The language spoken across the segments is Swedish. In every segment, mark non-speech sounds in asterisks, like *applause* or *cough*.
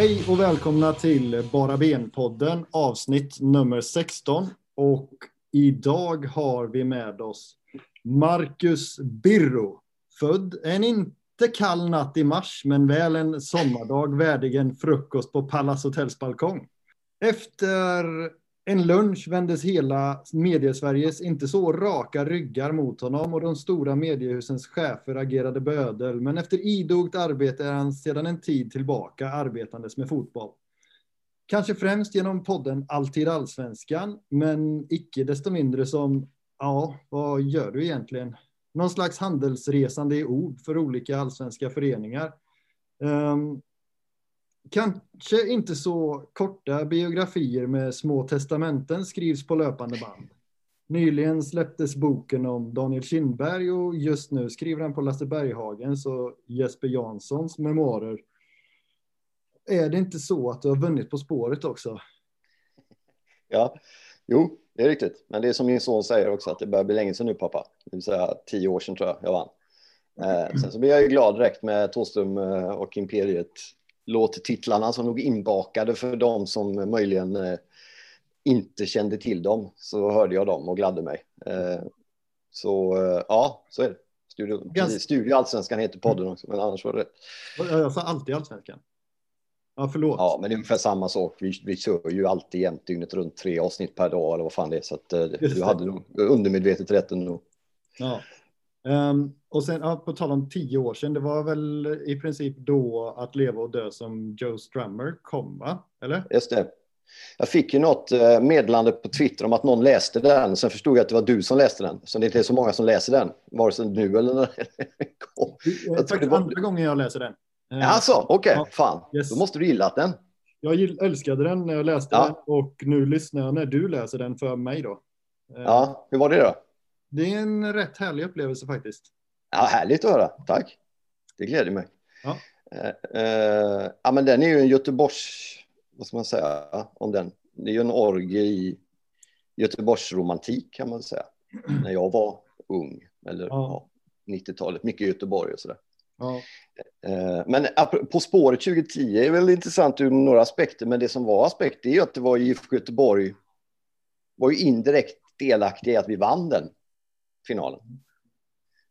Hej och välkomna till Bara Ben-podden avsnitt nummer 16. Och idag har vi med oss Marcus Birro. Född en inte kall natt i mars, men väl en sommardag värdig en frukost på Palace Hotels balkong. Efter en lunch vändes hela mediesveriges inte så raka ryggar mot honom och de stora mediehusens chefer agerade bödel. Men efter idogt arbete är han sedan en tid tillbaka arbetandes med fotboll. Kanske främst genom podden Alltid Allsvenskan, men icke desto mindre som, ja, vad gör du egentligen? Någon slags handelsresande i ord för olika allsvenska föreningar. Um, Kanske inte så korta biografier med små testamenten skrivs på löpande band. Nyligen släpptes boken om Daniel Kindberg och just nu skriver han på Lasse Berghagens och Jesper Janssons memoarer. Är det inte så att du har vunnit På spåret också? Ja, jo, det är riktigt. Men det är som min son säger också att det börjar bli länge sedan nu pappa. Det vill säga tio år sedan tror jag jag vann. Eh, sen så blir jag ju glad direkt med Thåström eh, och Imperiet låttitlarna som nog inbakade för de som möjligen eh, inte kände till dem. Så hörde jag dem och gladde mig. Eh, så eh, ja, så är det. Studio, precis, Studio Allsvenskan heter podden också, men annars var det rätt. Jag sa alltid Allsvenskan. Ja, förlåt. Ja, men det är ungefär samma sak. Vi, vi kör ju alltid jämt dygnet runt tre avsnitt per dag eller vad fan det är. Så att, du hade nog undermedvetet rätt ändå. Ja. Um, och sen ja, på tal om tio år sedan, det var väl i princip då att leva och dö som Joe Strummer kom, va? Eller? Just det. Jag fick ju något eh, meddelande på Twitter om att någon läste den. Sen förstod jag att det var du som läste den. Så det är inte så många som läser den, vare sig nu eller när den kom. Det är faktiskt andra gången jag läser den. Alltså, okej, okay. ja. fan. Yes. Då måste du gillat den. Jag älskade den när jag läste ja. den och nu lyssnar jag när du läser den för mig då. Ja, hur var det då? Det är en rätt härlig upplevelse faktiskt. Ja, härligt att höra. Tack. Det gläder mig. Ja. Uh, uh, ja, men den är ju en Göteborgs, vad ska man säga om den? Det är ju en orgie i Göteborgs romantik kan man säga. När jag var ung, eller ja. ja 90-talet, mycket Göteborg och sådär. Ja. Uh, men På spåret 2010 är väl intressant ur några aspekter, men det som var aspekt är ju att det var IFK Göteborg var ju indirekt delaktiga i att vi vann den finalen.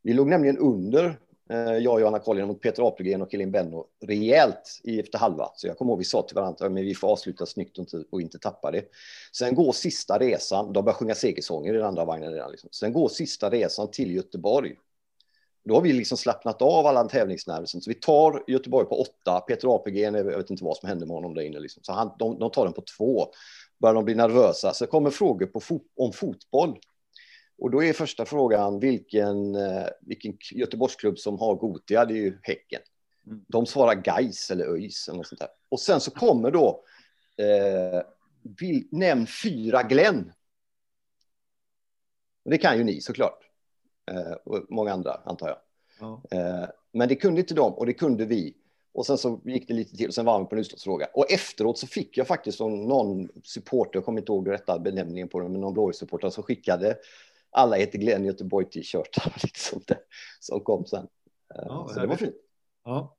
Vi låg nämligen under, eh, jag och Johanna Collin mot Peter Apelgren och Elin Benno rejält i efter halva. Så jag kommer ihåg vi sa till varandra men vi får avsluta snyggt och inte tappa det. Sen går sista resan, de börjar sjunga segersånger i den andra vagnen redan. Liksom. Sen går sista resan till Göteborg. Då har vi liksom slappnat av alla tävlingsnerver, Så vi tar Göteborg på åtta. Peter Apelgren, jag vet inte vad som hände med honom där inne. Liksom. Så han, de, de tar den på två. Börjar de bli nervösa. Så kommer frågor på fot, om fotboll. Och då är första frågan vilken, eh, vilken Göteborgsklubb som har Gotia, det är ju Häcken. Mm. De svarar Gais eller ÖIS eller något sånt där. Och sen så kommer då eh, vill, nämn fyra Glenn. Det kan ju ni såklart. Eh, och många andra antar jag. Ja. Eh, men det kunde inte de och det kunde vi. Och sen så gick det lite till och sen var vi på en utslagsfråga. Och efteråt så fick jag faktiskt någon supporter, jag kommer inte ihåg rätta benämningen på den, men någon blåsupporter som skickade alla heter Glenn Göteborg t-shirtar *laughs* sånt där som kom sen. Eh, ja, så det var fint. Ja.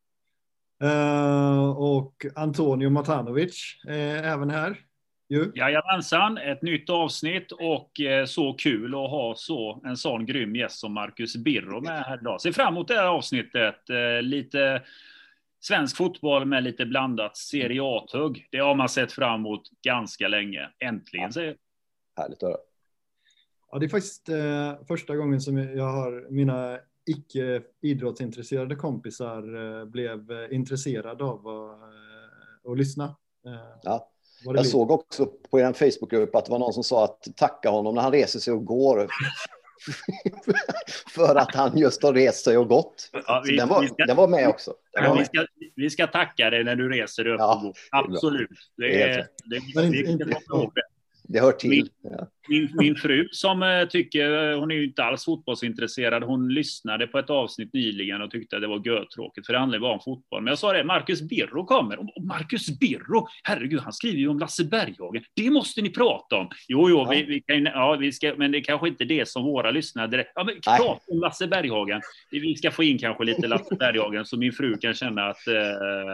Uh, och Antonio Matanovic är även här. Ju. Jajamensan, ett nytt avsnitt och eh, så kul att ha så, en sån grym gäst som Marcus Birro med här idag. Ser fram emot det här avsnittet. Lite svensk fotboll med lite blandat Serie A-tugg. Det har man sett fram emot ganska länge. Äntligen, ja. säger Härligt att höra. Ja, det är faktiskt eh, första gången som jag har mina icke idrottsintresserade kompisar eh, blev eh, intresserade av att, eh, lyssna. Eh, ja. Jag blir. såg också på er Facebookgrupp att det var någon som sa att tacka honom när han reser sig och går. *laughs* för att han just har rest sig och gått. Ja, vi, den, var, ska, den var med också. Ja, vi, ska, vi ska tacka dig när du reser dig upp ja, och går. Absolut. Det är, det, är, det, det, det, det, det hör till. Min, min, min, fru som eh, tycker, hon är ju inte alls fotbollsintresserad, hon lyssnade på ett avsnitt nyligen och tyckte att det var görtråkigt, för det handlar bara om fotboll. Men jag sa det, Marcus Birro kommer. Och Marcus Birro, herregud, han skriver ju om Lasse Berghagen. Det måste ni prata om. Jo, jo, ja. vi, vi, kan, ja, vi ska, men det är kanske inte det som våra lyssnare... Ja, men prata om Lasse Berghagen. Vi ska få in kanske lite Lasse Berghagen så min fru kan känna att eh,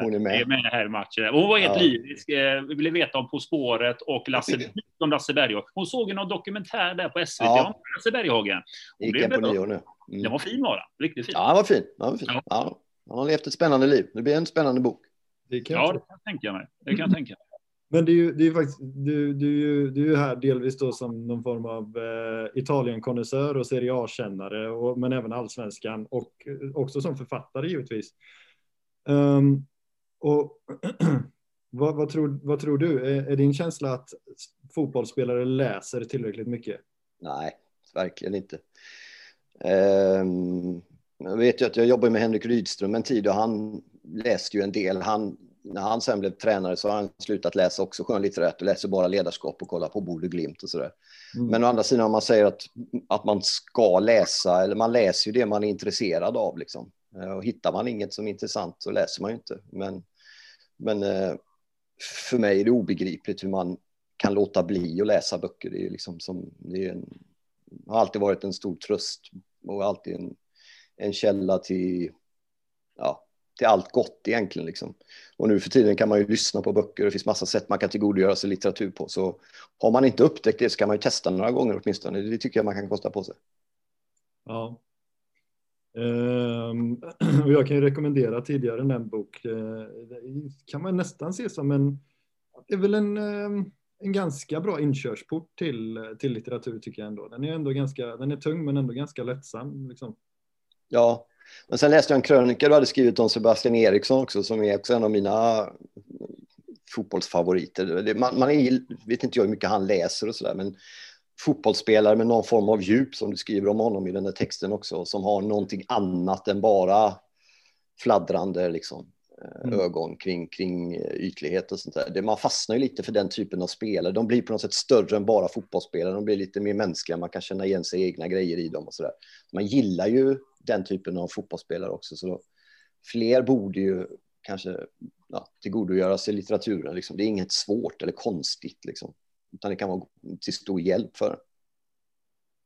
hon är med. är med här i matchen. Hon var helt ja. lyrisk. Eh, vi ville veta om På spåret och Lasse, *clears throat* om Lasse Berghagen. Hon såg ju någon dokumentär där på SVT ja. om Lasse Berghagen. Hon Gick på nyår nu. Mm. Den var fin var den. Riktigt fin. Ja, den var fin. Den var fin. Ja. Ja. Han har levt ett spännande liv. Det blir en spännande bok. Det kan ja, det kan jag tänka mig. Det kan jag tänka mig. Men det är ju, det är faktiskt, du, du, du är här delvis då som någon form av eh, Italien-konnässör och Serie A-kännare, men även allsvenskan och också som författare givetvis. Um, och *clears throat* vad, vad, tror, vad tror du? Är, är, din känsla att fotbollsspelare läser tillräckligt mycket? Nej, verkligen inte. Um, jag vet ju att jag jobbade med Henrik Rydström en tid och han läste ju en del. Han, när han sen blev tränare så har han slutat läsa också skönlitterärt och läser bara ledarskap och kollar på Bode Glimt och sådär. Mm. Men å andra sidan om man säger att, att man ska läsa, eller man läser ju det man är intresserad av liksom. Eh, och hittar man inget som är intressant så läser man ju inte. Men, men eh, för mig är det obegripligt hur man kan låta bli att läsa böcker. Det, är liksom som, det är en, har alltid varit en stor tröst och alltid en, en källa till, ja, till allt gott egentligen. Liksom. Och nu för tiden kan man ju lyssna på böcker, det finns massa sätt man kan tillgodogöra sig litteratur på. Så har man inte upptäckt det så kan man ju testa några gånger åtminstone. Det tycker jag man kan kosta på sig. Ja, Ehm, *clears throat* och jag kan ju rekommendera tidigare nämnd bok. Det kan man nästan se som en, det är väl en, ehm, en ganska bra inkörsport till, till litteratur tycker jag ändå. Den är ändå ganska, den är tung men ändå ganska lättsam. Liksom. Ja, men sen läste jag en krönika du hade skrivit om Sebastian Eriksson också som är också en av mina fotbollsfavoriter. Man, man är, vet inte jag hur mycket han läser och sådär men fotbollsspelare med någon form av djup som du skriver om honom i den där texten också, som har någonting annat än bara fladdrande liksom, eh, mm. ögon kring, kring eh, ytlighet och sånt där. Det, man fastnar ju lite för den typen av spelare. De blir på något sätt större än bara fotbollsspelare. De blir lite mer mänskliga. Man kan känna igen sig egna grejer i dem och så där. Man gillar ju den typen av fotbollsspelare också. Så då, fler borde ju kanske ja, tillgodogöra sig litteraturen. Liksom. Det är inget svårt eller konstigt. Liksom utan det kan vara till stor hjälp för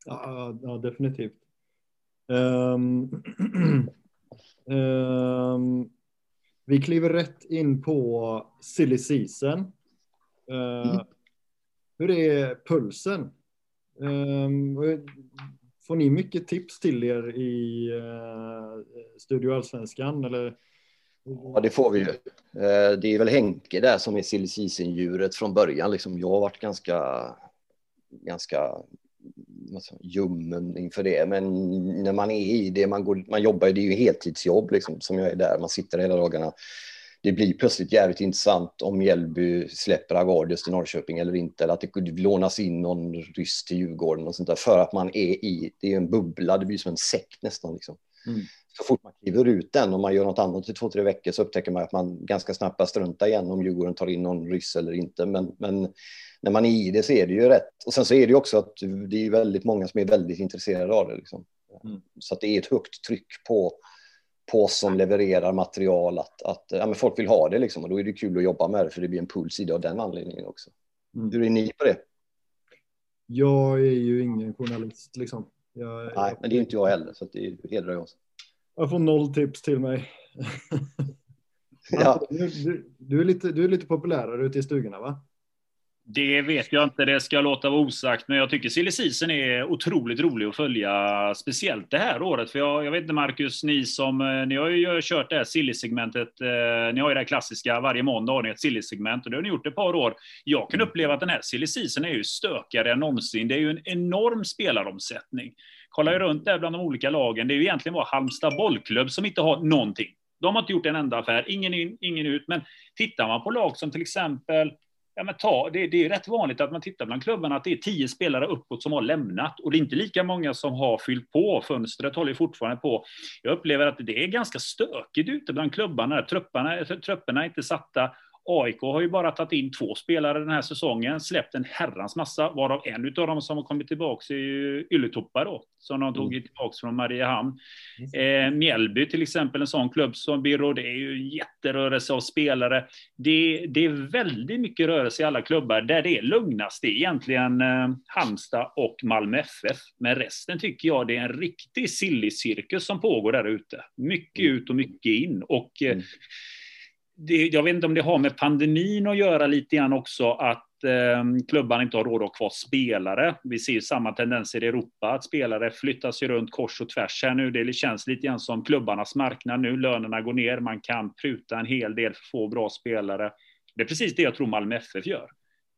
Ja, ja definitivt. Um, um, *clears throat* vi kliver rätt in på silly season. Uh, mm. Hur är pulsen? Um, får ni mycket tips till er i uh, Studio Allsvenskan? Eller Ja, det får vi ju. Eh, det är väl Henke där som är silly djuret från början. Liksom jag har varit ganska, ganska ljummen inför det. Men när man är i det, man, går, man jobbar, det är ju heltidsjobb liksom, som jag är där. Man sitter hela dagarna. Det blir plötsligt jävligt intressant om Mjällby släpper Agardius till Norrköping eller inte. Eller att det lånas in någon ryss till Djurgården och sånt där. För att man är i, det är en bubbla, det blir som en sekt nästan. Liksom. Mm så fort man kliver ut den och man gör något annat i två, tre veckor så upptäcker man att man ganska snabbt bara struntar igen om Djurgården tar in någon ryss eller inte. Men, men när man är i det så är det ju rätt. Och sen så är det ju också att det är väldigt många som är väldigt intresserade av det. Liksom. Mm. Så att det är ett högt tryck på, på oss som levererar material att, att ja, men folk vill ha det liksom. Och då är det kul att jobba med det för det blir en puls i det av den anledningen också. Mm. Hur är ni på det? Jag är ju ingen journalist liksom. Jag, Nej, jag... men det är inte jag heller så det hedrar oss. Jag får noll tips till mig. ja. *laughs* du, du, är lite, du är lite populärare ute i stugorna va? Det vet jag inte, det ska låta vara osagt, men jag tycker silly season är otroligt rolig att följa, speciellt det här året. För jag, jag vet inte Marcus, ni som, eh, ni har ju kört det här silly-segmentet, eh, ni har ju det här klassiska, varje måndag har ni ett silly-segment och det har ni gjort ett par år. Jag kan uppleva att den här silly season är ju stökigare än någonsin. Det är ju en enorm spelaromsättning kollar ju runt där bland de olika lagen. Det är ju egentligen bara Halmstad bollklubb som inte har någonting. De har inte gjort en enda affär, ingen in, ingen ut. Men tittar man på lag som till exempel Ja, men ta, det, det är rätt vanligt att man tittar bland klubbarna att det är tio spelare uppåt som har lämnat och det är inte lika många som har fyllt på. Fönstret håller fortfarande på. Jag upplever att det är ganska stökigt ute bland klubbarna. Trupperna, trupperna är inte satta AIK har ju bara tagit in två spelare den här säsongen, släppt en herrans massa, varav en av dem som har kommit tillbaka är ju Ylletoppa då, som de tog mm. tillbaka från Mariehamn. Eh, Mjällby till exempel, en sån klubb som Birro, det är ju jätterörelse av spelare. Det, det, är väldigt mycket rörelse i alla klubbar. Där det är lugnast det är egentligen eh, Halmstad och Malmö FF. Men resten tycker jag det är en riktig silly-cirkus som pågår där ute. Mycket mm. ut och mycket in. Och eh, mm det, jag vet inte om det har med pandemin att göra lite grann också, att eh, klubbarna inte har råd att ha kvar spelare. Vi ser samma tendenser i Europa, att spelare flyttas ju runt kors och tvärs här nu. Det känns lite grann som klubbarnas marknad nu. Lönerna går ner, man kan pruta en hel del för få bra spelare. Det är precis det jag tror Malmö FF gör.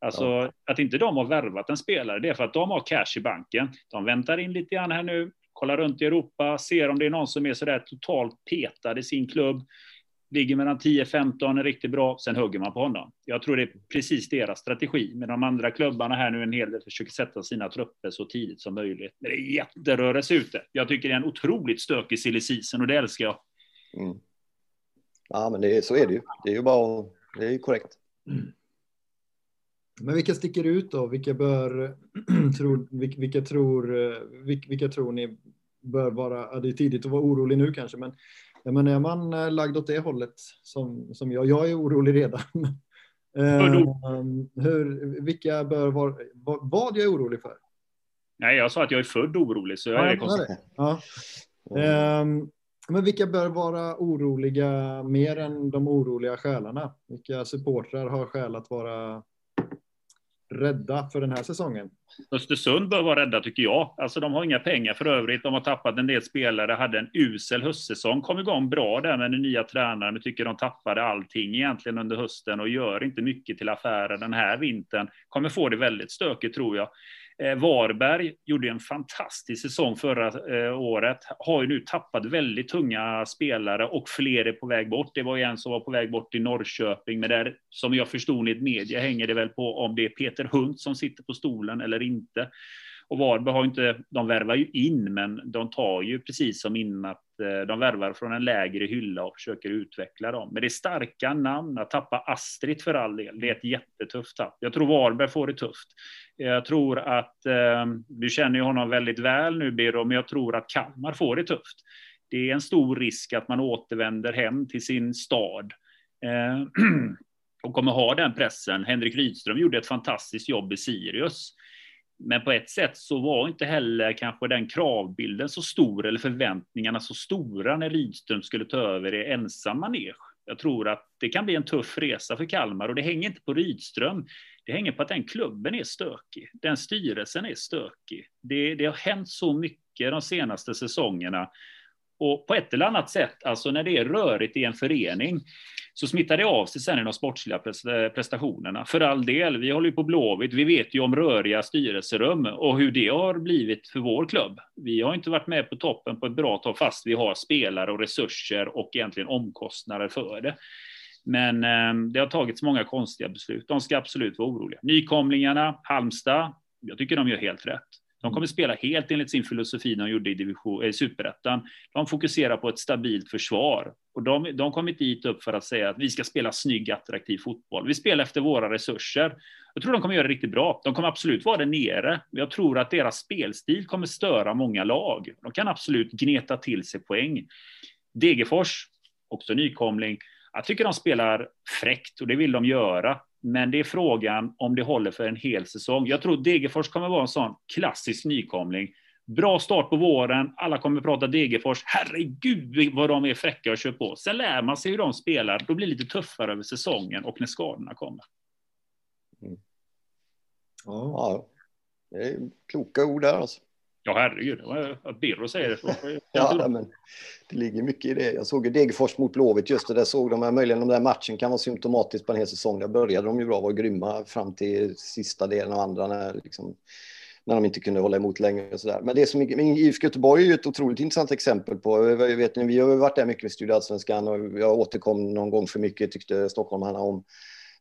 Alltså ja. att inte de har värvat en spelare, det är för att de har cash i banken. De väntar in lite grann här nu, kollar runt i Europa, ser om det är någon som är sådär totalt petad i sin klubb ligger mellan 10-15, är riktigt bra, sen hugger man på honom. Jag tror det är precis deras strategi. Men de andra klubbarna här nu en hel del försöker sätta sina trupper så tidigt som möjligt. Men det är jätterörelse ute. Jag tycker det är en otroligt stökig silly season och det älskar jag. Mm. Ja, men det är, så är det ju. Det är ju bara det är ju korrekt. Mm. Men vilka sticker ut då? Vilka bör, *clears throat* tror, vilka, vilka, tror, eh, vilka, vilka tror ni bör vara, det är tidigt att vara orolig nu kanske, men Ja, men är man eh, lagd åt det hållet som, som jag, jag är orolig redan. *laughs* Ehm, hur, vilka bör vara, vad jag är orolig för? Nej, jag sa att jag är född orolig, så jag ja, är konstigt. Ja. Um, men vilka bör vara oroliga mer än de oroliga själarna? Vilka supportrar har skäl att vara rädda för den här säsongen? Östersund bör vara rädda tycker jag. Alltså de har inga pengar för övrigt. De har tappat en del spelare, hade en usel höstsäsong, kom igång bra där med den nya tränaren, men tycker de tappade allting egentligen under hösten och gör inte mycket till affärer den här vintern. Kommer få det väldigt stökigt tror jag. Eh, Varberg gjorde en fantastisk säsong förra eh, året. Har ju nu tappat väldigt tunga spelare och fler är på väg bort. Det var ju en som var på väg bort i Norrköping, men där som jag förstod i media hänger det väl på om det är Peter Hunt som sitter på stolen eller inte. Och Varberg har inte, de värvar ju in, men de tar ju precis som innan Eh, de värvar från en lägre hylla och försöker utveckla dem. Men det är starka namn. Att tappa Astrid för all del, det är ett jättetufft tapp. Jag tror Varberg får det tufft. Jag tror att, eh, du känner ju honom väldigt väl nu Birro, men jag tror att Kalmar får det tufft. Det är en stor risk att man återvänder hem till sin stad. Eh, *clears throat* och kommer ha den pressen. Henrik Rydström gjorde ett fantastiskt jobb i Sirius. Men på ett sätt så var inte heller kanske den kravbilden så stor eller förväntningarna så stora när Rydström skulle ta över i ensam manege. Jag tror att det kan bli en tuff resa för Kalmar och det hänger inte på Rydström. Det hänger på att den klubben är stökig. Den styrelsen är stökig. Det, det har hänt så mycket de senaste säsongerna och på ett eller annat sätt, alltså när det är rörigt i en förening, så smittar det av sig sen i de sportsliga eh, prestationerna. För all del, vi håller ju på Blåvitt, vi vet ju om röriga styrelserum och hur det har blivit för vår klubb. Vi har inte varit med på toppen på ett bra tag, fast vi har spelare och resurser och egentligen omkostnader för det. Men eh, det har tagits många konstiga beslut. De ska absolut vara oroliga. Nykomlingarna, Halmstad, jag tycker de gör helt rätt. De kommer spela helt enligt sin filosofi de gjorde i division, eh, superettan. De fokuserar på ett stabilt försvar. Och de, de kommit dit upp för att säga att vi ska spela snygg, attraktiv fotboll. Vi spelar efter våra resurser. Jag tror de kommer göra det riktigt bra. De kommer absolut vara där nere. Jag tror att deras spelstil kommer störa många lag. De kan absolut gneta till sig poäng. Degerfors, också nykomling. Jag tycker de spelar fräckt och det vill de göra. Men det är frågan om det håller för en hel säsong. Jag tror Degerfors kommer vara en sån klassisk nykomling. Bra start på våren, alla kommer prata Degerfors. Herregud vad de är fräcka och kör på. Sen lär man sig hur de spelar. Då blir det lite tuffare över säsongen och när skadorna kommer. Mm. Ja. det är kloka ord där alltså. Ja, herregud. Att Birro säger det. *laughs* ja, men det ligger mycket i det. Jag såg ju Degerfors mot Blåvitt just det där såg de. Möjligen de där matchen kan vara symptomatisk på en hel säsong. Där började de ju bra, var grymma fram till sista delen av andra när, liksom, när de inte kunde hålla emot längre och sådär. Men det som IFK Göteborg är ju ett otroligt intressant exempel på. Jag vet, vi har varit där mycket med Studio Allsvenskan och jag återkom någon gång för mycket tyckte stockholmarna om.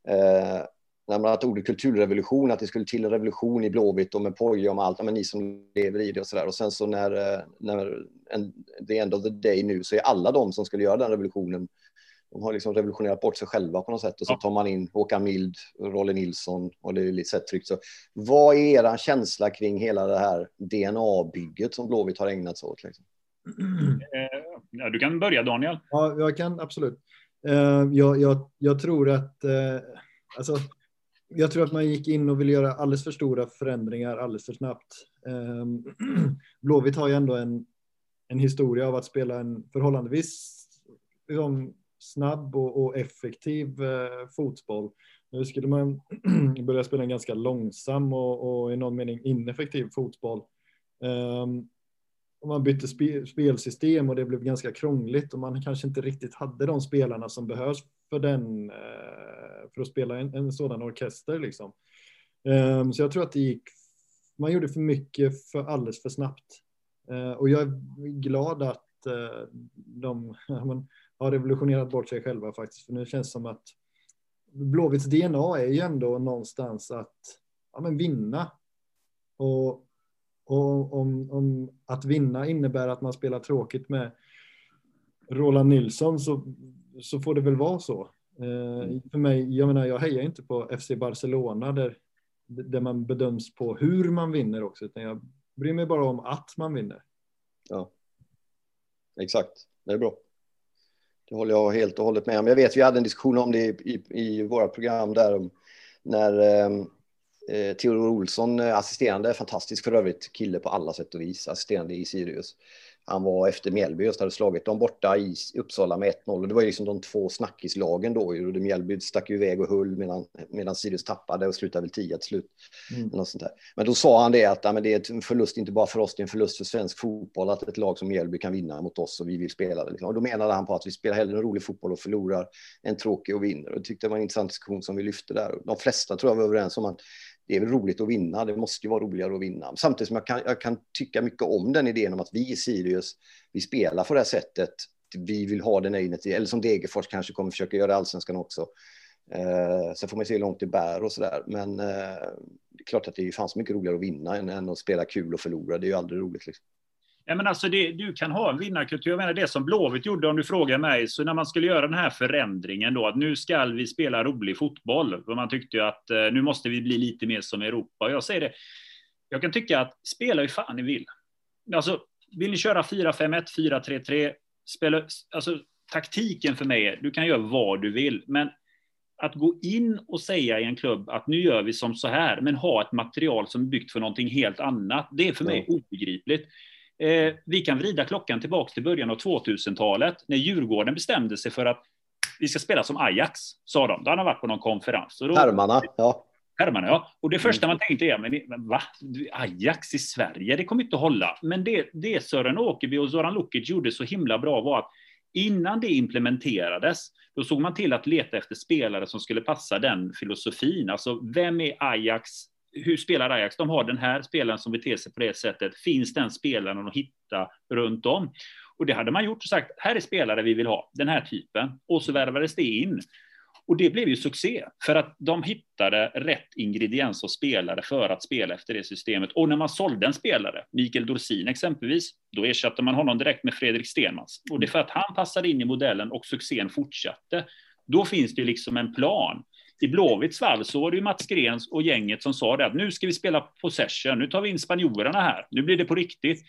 Eh, när man att ordet kulturrevolution, att det skulle till en revolution i Blåvitt och med Poja och med allt, men ni som lever i det och sådär. Och sen så när, eh, när en, the end of the day nu så är alla de som skulle göra den revolutionen De har liksom revolutionerat bort sig själva på något sätt och så tar man in Håkan Mild, Rolle Nilsson och det är lite tryckt så. Vad är er känsla kring hela det här DNA-bygget som Blåvitt har ägnat sig åt? Liksom? Eh, ja, du kan börja Daniel. Ja, jag kan absolut. Eh, jag, jag, jag tror att alltså, jag tror att man gick in och ville göra alldeles för stora förändringar alldeles för snabbt. Ehm, *clears throat* Blåvitt har ju ändå en, en historia av att spela en förhållandevis liksom, snabb och, och effektiv eh, fotboll. Nu skulle man *clears throat* börja spela en ganska långsam och, och i någon mening ineffektiv fotboll. Um, och man bytte spe, spelsystem och det blev ganska krångligt och man kanske inte riktigt hade de spelarna som behövs för den eh, för att spela en, en sådan orkester liksom. Ehm, så jag tror att det gick. Man gjorde för mycket för alldeles för snabbt eh, och jag är glad att eh, de *laughs* har revolutionerat bort sig själva faktiskt. För nu känns det som att Blåvitts DNA är ju ändå någonstans att ja, men vinna. Och, och om, om att vinna innebär att man spelar tråkigt med Roland Nilsson så, så får det väl vara så. Eh, för mig, jag menar, jag hejar inte på FC Barcelona där, där man bedöms på hur man vinner också, utan jag bryr mig bara om att man vinner. Ja, exakt. Det är bra. Det håller jag helt och hållet med om. Jag vet, vi hade en diskussion om det i, i, i våra program där när ehm, eh, Theodor Olsson, eh, assisterande, fantastisk för övrigt kille på alla sätt och vis, assisterande i Sirius han var efter Mjällby just hade slagit dem borta i Uppsala med 1-0. Och det var ju liksom de två snackislagen då. Och Mjällby stack ju iväg och höll medan, medan Sirius tappade och slutade väl 10 till slut. Mm. Något sånt där. Men då sa han det att ja, men det är en förlust inte bara för oss, det är en förlust för svensk fotboll att ett lag som Mjällby kan vinna mot oss och vi vill spela det. Liksom. Och då menade han på att vi spelar hellre en rolig fotboll och förlorar än tråkig och vinner. Och det tyckte jag var en intressant diskussion som vi lyfte där. De flesta tror jag var överens om att det är väl roligt att vinna. Det måste ju vara roligare att vinna. Samtidigt som jag kan, jag kan tycka mycket om den idén om att vi i Sirius, vi spelar på det här sättet. Vi vill ha den egna eller som Degerfors kanske kommer försöka göra i allsvenskan också. Eh, sen får man se hur långt det bär och så där. Men eh, det är klart att det är fanns mycket roligare att vinna än, än att spela kul och förlora. Det är ju aldrig roligt. Liksom. Ja, men alltså det, du kan ha en vinnarkultur. Jag menar det som Blåvitt gjorde, om du frågar mig, så när man skulle göra den här förändringen då, att nu ska vi spela rolig fotboll, för man tyckte ju att eh, nu måste vi bli lite mer som Europa. Jag säger det, jag kan tycka att spela hur fan ni vill. Alltså, vill ni köra 4-5-1, 4-3-3, spela, alltså taktiken för mig är, du kan göra vad du vill, men att gå in och säga i en klubb att nu gör vi som så här, men ha ett material som är byggt för någonting helt annat, det är för mig obegripligt. Eh, vi kan vrida klockan tillbaka till början av 2000-talet när Djurgården bestämde sig för att vi ska spela som Ajax, sa de. Då hade de varit på någon konferens. Hermarna, ja. Hermarna, ja. Och det första man tänkte är, men va? Ajax i Sverige, det kommer inte att hålla. Men det, det Sören Åkerby och Zoran Lukic gjorde så himla bra var att innan det implementerades, då såg man till att leta efter spelare som skulle passa den filosofin. Alltså, vem är Ajax hur spelar Ajax? De har den här spelaren som beter sig på det sättet. Finns den spelaren att hitta runt om? Och det hade man gjort och sagt, här är spelare vi vill ha, den här typen. Och så värvades det in. Och det blev ju succé, för att de hittade rätt ingrediens och spelare för att spela efter det systemet. Och när man sålde en spelare, Mikael Dorsin exempelvis, då ersatte man honom direkt med Fredrik Stenmans. Och det är för att han passade in i modellen och succén fortsatte. Då finns det liksom en plan i Blåvitts fall så var det ju Mats Grens och gänget som sa det att nu ska vi spela possession, nu tar vi in spanjorerna här, nu blir det på riktigt.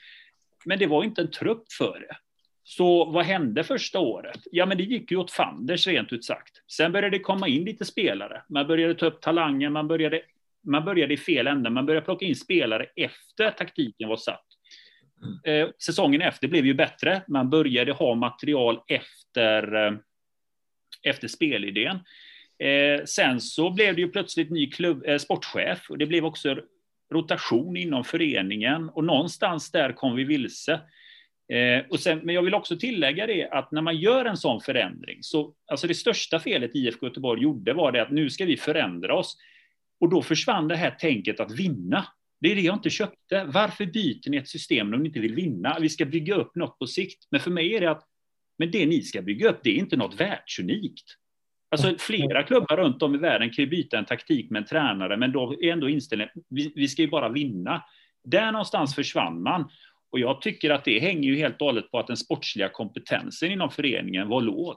Men det var inte en trupp för det. Så vad hände första året? Ja, men det gick ju åt fanders rent ut sagt. Sen började det komma in lite spelare. Man började ta upp talangen, man började, man började i fel ände. Man började plocka in spelare efter taktiken var satt. Eh, säsongen efter blev ju bättre. Man började ha material efter, eh, efter spelidén. Eh, sen så blev det ju plötsligt ny klubb, eh, sportchef och det blev också rotation inom föreningen och någonstans där kom vi vilse. Eh, och sen, men jag vill också tillägga det att när man gör en sån förändring så, alltså det största felet IFK Göteborg gjorde var det att nu ska vi förändra oss. Och då försvann det här tänket att vinna. Det är det jag inte köpte. Varför byter ni ett system om ni inte vill vinna? Vi ska bygga upp något på sikt. Men för mig är det att men det ni ska bygga upp, det är inte något världsunikt. Alltså flera klubbar runt om i världen kan ju byta en taktik med en tränare, men då är ändå inställningen, vi, vi ska ju bara vinna. Där någonstans försvann man. Och jag tycker att det hänger ju helt och hållet på att den sportsliga kompetensen inom föreningen var låg.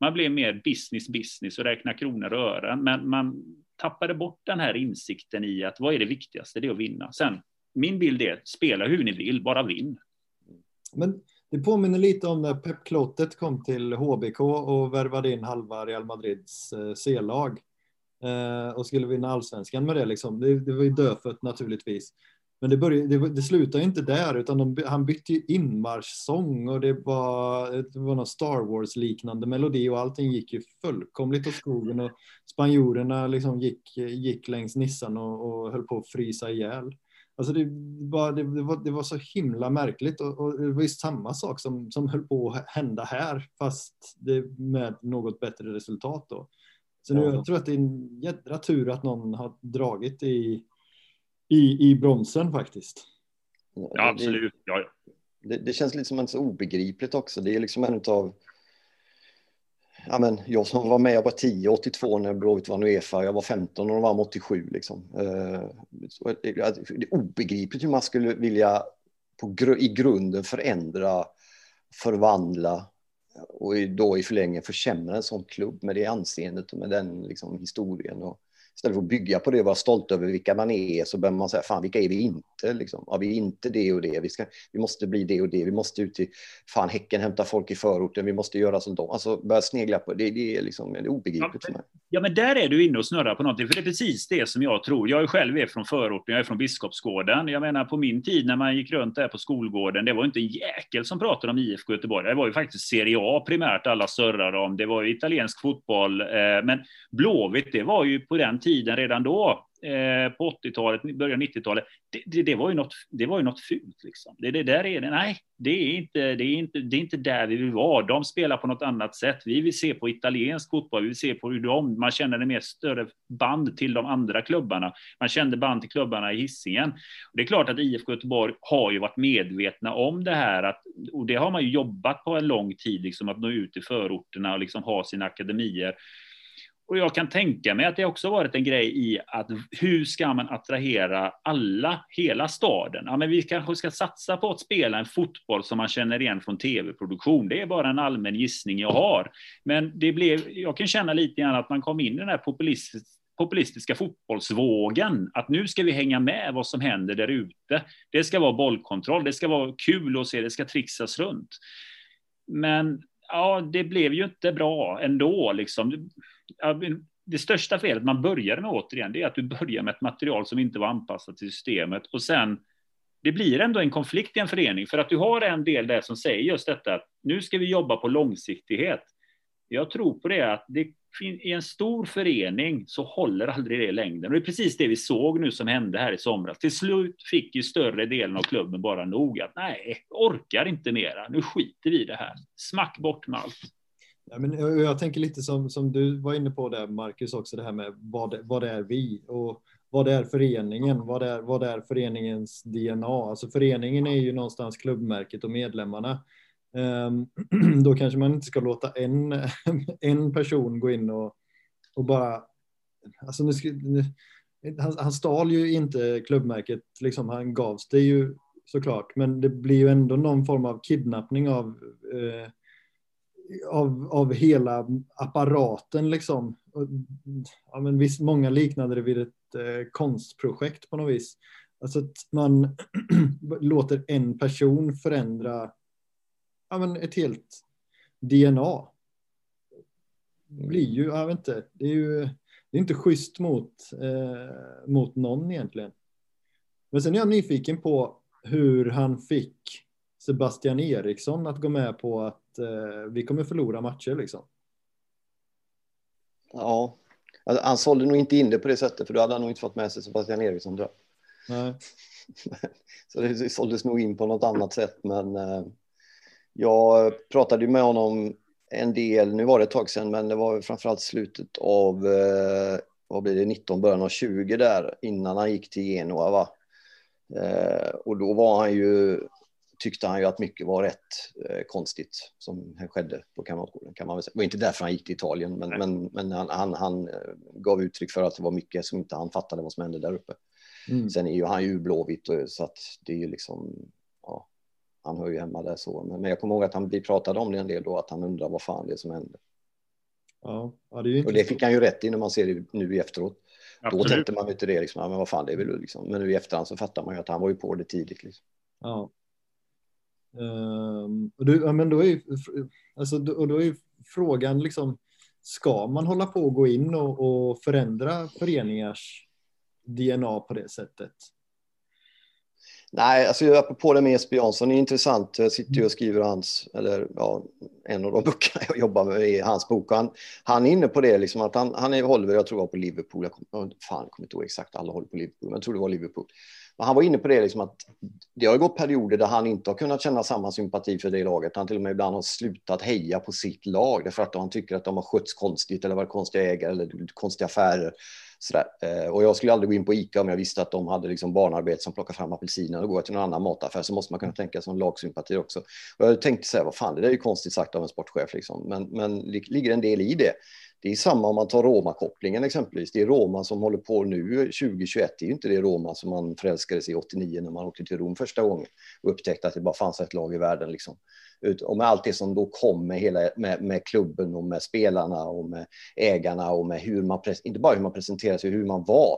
Man blev mer business business och räkna kronor och ören. Men man tappade bort den här insikten i att vad är det viktigaste? Det är att vinna. Sen, min bild är spela hur ni vill, bara vinn. Men det påminner lite om när Pep-klotet kom till HBK och värvade in halva Real Madrids eh, C-lag eh, och skulle vinna allsvenskan med det. Liksom. Det, det var ju dödfött naturligtvis. Men det, började, det, det slutade inte där, utan de, han bytte ju inmarschsång och det var, det var någon Star Wars-liknande melodi och allting gick ju fullkomligt åt skogen och spanjorerna liksom gick, gick längs Nissan och, och höll på att frysa ihjäl. Alltså det, var, det, det, var, det var så himla märkligt och, och det var ju samma sak som, som höll på att hända här, fast det med något bättre resultat då. Så nu, jag tror att det är en jädra tur att någon har dragit i i, i bromsen faktiskt. Ja, absolut. Ja, Det, det, känns lite som en så obegripligt också. Det är liksom en av ja, men jag som var med, jag var 10, 82 när Blåvitt vann Uefa, jag var 15 och de vann 87. Liksom. Eh, eh, det är obegripligt hur man skulle vilja på, i grunden förändra, förvandla och då i förlängningen försämra en sån klubb med det anseendet och med den liksom, historien. Och, istället för att bygga på det och vara stolt över vilka man är så börjar man säga, fan vilka är vi inte? Liksom. Ja, vi är inte det och det, vi, ska, vi måste bli det och det, vi måste ut till, fan Häcken hämta folk i förorten, vi måste göra som dem. Alltså börja snegla på det, det är liksom det är obegripligt för mig. Ja, men där är du inne och snurrar på någonting, för det är precis det som jag tror. Jag är själv är från förorten, jag är från Biskopsgården. Jag menar på min tid när man gick runt där på skolgården, det var inte en jäkel som pratade om IFK Göteborg. Det var ju faktiskt Serie A primärt alla surrade om. Det var ju italiensk fotboll, eh, men Blåvitt, det var ju på den tiden redan då Eh, på 80-talet, början 90-talet, det, det, det, var ju något, det var ju något fult. Liksom. Det, det där är det. Nej, det är, inte, det, är inte, det är inte där vi vill vara. De spelar på något annat sätt. Vi vill se på italiensk fotboll. Vi vill se på hur de, man känner en mer större band till de andra klubbarna. Man kände band till klubbarna i hissingen. Det är klart att IFK Göteborg har ju varit medvetna om det här. Att, och det har man ju jobbat på en lång tid, liksom, att nå ut i förorterna och liksom ha sina akademier. Och jag kan tänka mig att det också varit en grej i att hur ska man attrahera alla, hela staden? Ja, men vi kanske ska satsa på att spela en fotboll som man känner igen från tv-produktion. Det är bara en allmän gissning jag har. Men det blev, jag kan känna lite grann att man kom in i den här populistiska populistiska fotbollsvågen, att nu ska vi hänga med vad som händer där ute. Det ska vara bollkontroll, det ska vara kul att se, det ska trixas runt. Men ja, det blev ju inte bra ändå. Liksom det största felet man började med återigen, det är att du börjar med ett material som inte var anpassat till systemet och sen det blir ändå en konflikt i en förening för att du har en del där som säger just detta att nu ska vi jobba på långsiktighet. Jag tror på det att det, i en stor förening så håller aldrig det i längden. Och det är precis det vi såg nu som hände här i somras. Till slut fick ju större delen av klubben bara nog att nej, orkar inte mera. Nu skiter vi i det här. Smack bort med allt. Ja, men jag tänker lite som, som du var inne på där, Marcus, också det här med vad, vad är vi och vad är föreningen? Vad är, vad är föreningens DNA? Alltså föreningen är ju någonstans klubbmärket och medlemmarna. Ehm, *clears throat* då kanske man inte ska låta en, *laughs* en person gå in och, och bara... Alltså nu, nu, han, han stal ju inte klubbmärket, liksom han gavs det ju såklart, men det blir ju ändå någon form av kidnappning av eh, av, av hela apparaten liksom. Ja, men visst, många liknade det vid ett eh, konstprojekt på något vis. Alltså att man *clears throat* låter en person förändra ja, men ett helt DNA. Det blir ju, jag vet inte, det är ju det är inte schysst mot, eh, mot någon egentligen. Men sen är jag nyfiken på hur han fick Sebastian Eriksson att gå med på att eh, vi kommer förlora matcher liksom. Ja, alltså, han sålde nog inte in det på det sättet för då hade han nog inte fått med sig Sebastian Eriksson tror jag. Nej. *laughs* Så det såldes nog in på något annat sätt men eh, jag pratade med honom en del, nu var det ett tag sedan men det var framförallt slutet av eh, vad blir det, 19, början av 20 där innan han gick till Genoa va. Eh, och då var han ju tyckte han ju att mycket var rätt eh, konstigt som skedde på Kamratgården. Kan man väl säga. Det var inte därför han gick till Italien, men, men, men han, han, han, gav uttryck för att det var mycket som inte han fattade vad som hände där uppe. Mm. Sen är ju han ju blåvitt så att det är ju liksom, han hör ju hemma där så. Men, men jag kommer ihåg att han pratade om det en del då, att han undrar vad fan det är som hände. Ja, ja det är och det fick han ju rätt i när man ser det nu i efteråt. Absolut. Då tänkte man inte det, liksom, men vad fan det är väl liksom. Men nu i efterhand så fattar man ju att han var ju på det tidigt. Liksom. Ja. Um, och, du, ja, men då är, alltså, och då är frågan liksom, ska man hålla på och gå in och, och förändra föreningars DNA på det sättet? Nej, alltså apropå det med Jesper Jansson, det är intressant. Jag sitter ju och skriver hans, eller ja, en av de *laughs* böckerna jag jobbar med i hans bok. Han, han är inne på det, liksom att han, han är, håller, jag tror det var på Liverpool, jag kommer, fan, jag kommer inte ihåg exakt, alla håller på Liverpool, men jag tror det var Liverpool. Men han var inne på det, liksom att det har gått perioder där han inte har kunnat känna samma sympati för det laget. Han till och med ibland har slutat heja på sitt lag därför att han tycker att de har skötts konstigt eller varit konstiga ägare eller konstiga affärer. Sådär. Eh, och jag skulle aldrig gå in på ICA om jag visste att de hade liksom barnarbete som plockar fram apelsiner och går till någon annan mataffär så måste man kunna tänka som lagsympati också. Och jag tänkte så här, vad fan, det där är ju konstigt sagt av en sportchef liksom. Men, men ligger en del i det. Det är samma om man tar Roma-kopplingen exempelvis. Det är Roma som håller på nu 2021. Det är ju inte det Roma som man förälskades i 89 när man åkte till Rom första gången och upptäckte att det bara fanns ett lag i världen. Liksom. Och med allt det som då kom med, hela, med, med klubben och med spelarna och med ägarna och med hur man, inte bara hur man presenterar sig, hur man var.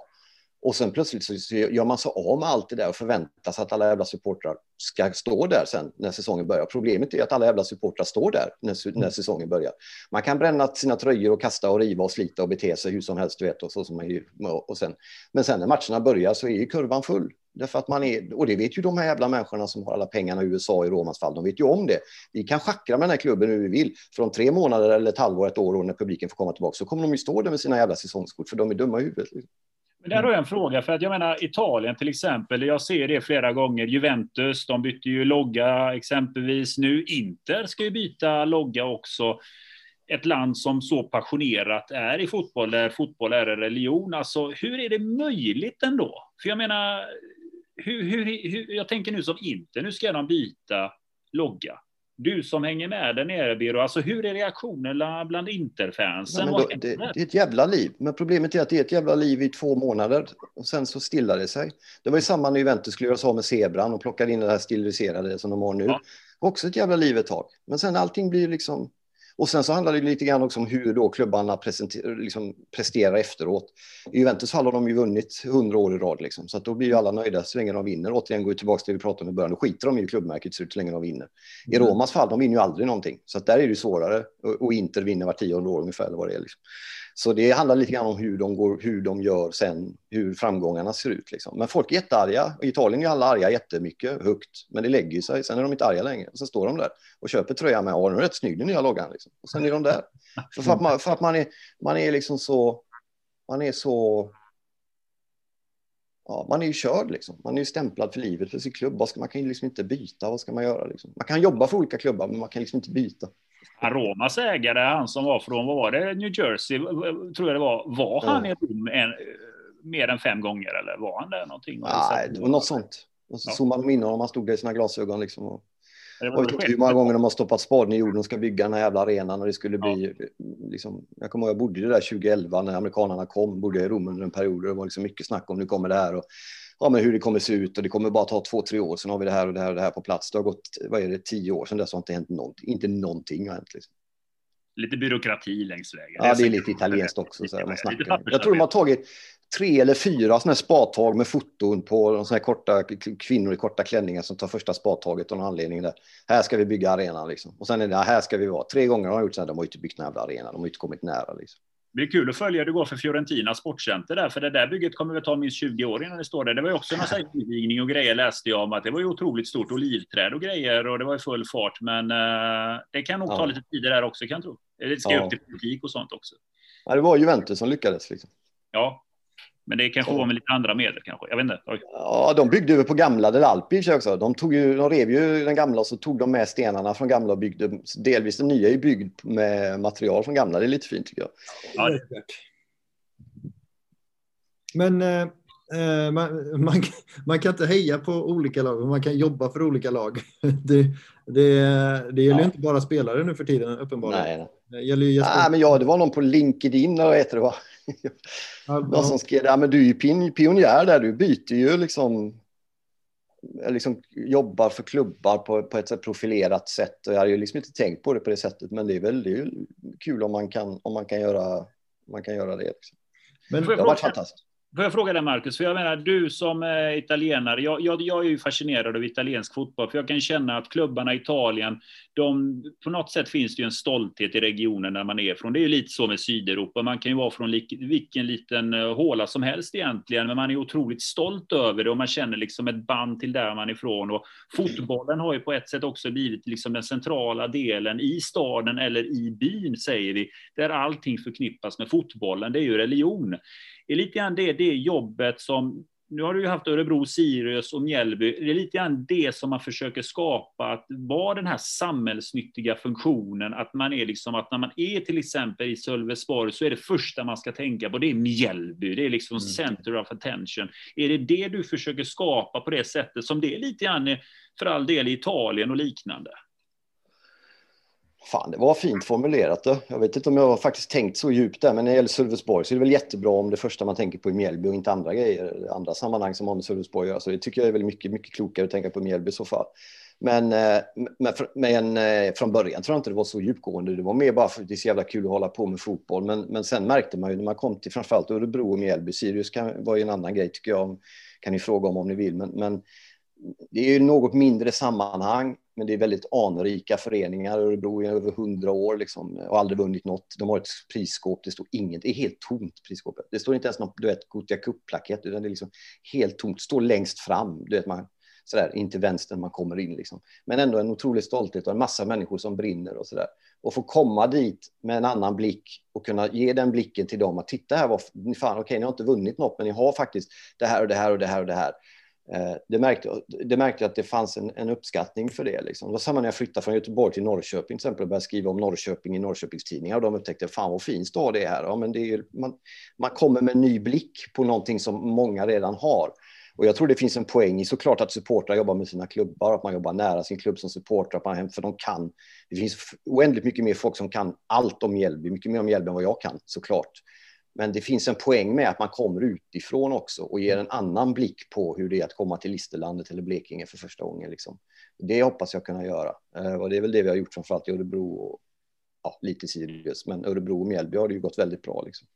Och sen plötsligt så gör man sig av med allt det där och förväntar sig att alla jävla supportrar ska stå där sen när säsongen börjar. Problemet är att alla jävla supportrar står där när, när mm. säsongen börjar. Man kan bränna sina tröjor och kasta och riva och slita och bete sig hur som helst, du vet. Och så som man, och sen, men sen när matcherna börjar så är ju kurvan full. Därför att man är, och det vet ju de här jävla människorna som har alla pengarna i USA i Romas fall. De vet ju om det. Vi kan schackra med den här klubben hur vi vill. För om tre månader eller ett halvår, ett år, när publiken får komma tillbaka så kommer de ju stå där med sina jävla säsongskort för de är dumma i huvudet. Men där har jag en fråga, för att jag menar Italien till exempel, jag ser det flera gånger. Juventus, de bytte ju logga exempelvis nu. Inter ska ju byta logga också. Ett land som så passionerat är i fotboll, där fotboll är en religion. Alltså, hur är det möjligt ändå? För jag menar, hur, hur, hur, jag tänker nu som Inter, nu ska de byta logga. Du som hänger med där nere, Biro, alltså hur är reaktionerna bland Interfansen? Ja, det, det, är ett jävla liv, men problemet är att det är ett jävla liv i två månader och sen så stillar det sig. Det var ju samma när Juventus skulle göra sig av med zebran och plockade in det här stiliserade som de har nu. Ja. Också ett jävla liv ett tag. Men sen allting blir liksom och sen så handlar det lite grann också om hur då klubbarna liksom presterar efteråt. I Juventus fall har de ju vunnit hundra år i rad, liksom, så att då blir ju alla nöjda så länge de vinner. Återigen går tillbaka till det vi pratade om i början, då skiter de i klubbmärket så länge de vinner. I mm. Romas fall, de vinner ju aldrig någonting, så att där är det svårare. Och Inter vinner var tionde år ungefär, eller vad det är. Liksom. Så det handlar lite grann om hur de, går, hur de gör sen, hur framgångarna ser ut. Liksom. Men folk är jättearga. I Italien är alla arga jättemycket, högt. Men det lägger sig. Sen är de inte arga längre. Och så står de där och köper tröja med. Ja, den är rätt snygg den nya loggan. Liksom. Och sen är de där. För, för, att, man, för att man, är, man är liksom så... Man är så... Ja, man är ju körd liksom. Man är ju stämplad för livet för sin klubb. Man kan ju liksom inte byta. Vad ska man göra liksom? Man kan jobba för olika klubbar, men man kan liksom inte byta. Aromas ägare, han som var från, vad var det, New Jersey, tror jag det var, var han i Rom en, mer än fem gånger eller var han där någonting? Nej, det var något sånt. Och så ja. zoomade de in honom, han stod där i sina glasögon liksom. Och... Jag vet inte hur många gånger de har stoppat spaden i jorden och ska bygga den här jävla arenan och det skulle bli ja. liksom, jag kommer ihåg jag bodde där 2011 när amerikanerna kom, bodde i Rom under en period och det var liksom mycket snack om nu kommer det här och ja, men hur det kommer se ut och det kommer bara ta två, tre år, sen har vi det här och det här och det här på plats. Det har gått, vad är det, tio år sedan dess har inte hänt någonting. Inte någonting har hänt. Liksom. Lite byråkrati längs vägen. Ja, det är lite italienskt också. Så här, man snackar. Jag tror de har tagit tre eller fyra sådana här spadtag med foton på såna här korta kvinnor i korta klänningar som tar första spadtaget av någon anledning. Där. Här ska vi bygga arenan liksom. Och sen är det här ska vi vara. Tre gånger har de gjort så här, de har ju inte byggt en jävla arena, de har inte kommit nära liksom. Det blir kul att följa hur det går för Fiorentina sportcenter där, för det där bygget kommer väl ta minst 20 år innan det står där. Det var ju också någon invigning och grejer läste jag om att det var ju otroligt stort olivträd och grejer och det var i full fart. Men uh, det kan nog ta lite tid där också kan jag tro. Det ska ja. upp till politik och sånt också. Ja, det var Juventus som lyckades. Liksom. Ja, men det kanske var med lite andra medel kanske. Jag vet inte. Oj. Ja, de byggde över på gamla Del Alpi också. De, tog ju, de rev ju den gamla och så tog de med stenarna från gamla och byggde. Delvis den nya är byggd med material från gamla. Det är lite fint tycker jag. Ja, det... Men eh, eh man, man, man, kan inte heja på olika lag, men man kan jobba för olika lag. *laughs* Det, det, det gäller ja. inte bara spelare nu för tiden uppenbarligen. Nej, Det gäller ju Nej, men ja, det var någon på LinkedIn, eller vad heter det? Va? Någon *laughs* som skrev, ja, men du är ju pionjär där, du byter ju liksom liksom jobbar för klubbar på, på ett profilerat sätt. Och jag hade ju liksom inte tänkt på det på det sättet, men det är väl det är kul om man kan, om man kan, göra, man kan göra det. Liksom. Men det har varit fantastiskt. Får jag fråga dig Marcus, för jag menar du som är italienare, jag, jag, jag, är ju fascinerad av italiensk fotboll, för jag kan känna att klubbarna i Italien, de, på något sätt finns det ju en stolthet i regionen där man är från. Det är ju lite så med Sydeuropa, man kan ju vara från vilken liten eh, håla som helst egentligen, men man är otroligt stolt över det och man känner liksom ett band till där man är ifrån. Och fotbollen har ju på ett sätt också blivit liksom den centrala delen i staden eller i byn, säger vi, där allting förknippas med fotbollen. Det är ju religion är lite grann det, det jobbet som nu har du ju haft Örebro, Sirius och Mjällby. Det är lite grann det som man försöker skapa, att vara den här samhällsnyttiga funktionen, att man är liksom, att när man är till exempel i Sölvesborg så är det första man ska tänka på, det är Mjällby, det är liksom mm. center of attention. Är det det du försöker skapa på det sättet som det är lite grann för all del i Italien och liknande? Fan, det var fint formulerat. Då. Jag vet inte om jag har faktiskt tänkt så djupt där, men när det gäller Sölvesborg så är det väl jättebra om det första man tänker på är Mjällby och inte andra grejer, andra sammanhang som har med Sölvesborg att göra. Så det tycker jag är väl mycket, mycket klokare att tänka på Mjällby i så fall. Men, eh, men, men eh, från början tror jag inte det var så djupgående. Det var mer bara för att det är så jävla kul att hålla på med fotboll. Men, men sen märkte man ju när man kom till framförallt Örebro och Mjällby, Sirius kan, var ju en annan grej tycker jag, kan ni fråga om om ni vill. Men, men det är ju något mindre sammanhang men det är väldigt anrika föreningar. Örebro är över hundra år liksom, och aldrig vunnit något. De har ett prisskåp, det står inget, det är helt tomt prisskåpet. Det står inte ens någon du vet, Gothia Cup-plakett, utan det är liksom helt tomt, det står längst fram, du vet, man, sådär, in till vänster när man kommer in liksom. Men ändå en otrolig stolthet och en massa människor som brinner och sådär. Och få komma dit med en annan blick och kunna ge den blicken till dem att titta här, vad, fan, okej, ni har inte vunnit något, men ni har faktiskt det här och det här och det här och det här. Eh, det märkte, det märkte att det fanns en, en uppskattning för det. Liksom. Det var samma när jag flyttade från Göteborg till Norrköping till exempel och började skriva om Norrköping i Norrköpingstidningar och de upptäckte fan vad fin stad det är här. Ja, men det är, man, man kommer med en ny blick på någonting som många redan har. Och jag tror det finns en poäng i såklart att supportrar jobbar med sina klubbar, att man jobbar nära sin klubb som supportrar, för de kan. Det finns oändligt mycket mer folk som kan allt om Mjällby, mycket mer om Mjällby än vad jag kan såklart. Men det finns en poäng med att man kommer utifrån också och ger en annan blick på hur det är att komma till Listerlandet eller Blekinge för första gången. Liksom. Det hoppas jag kunna göra. Eh, och det är väl det vi har gjort framförallt i Örebro och ja, lite Sirius. Men Örebro och Mjällby har det ju gått väldigt bra. Liksom.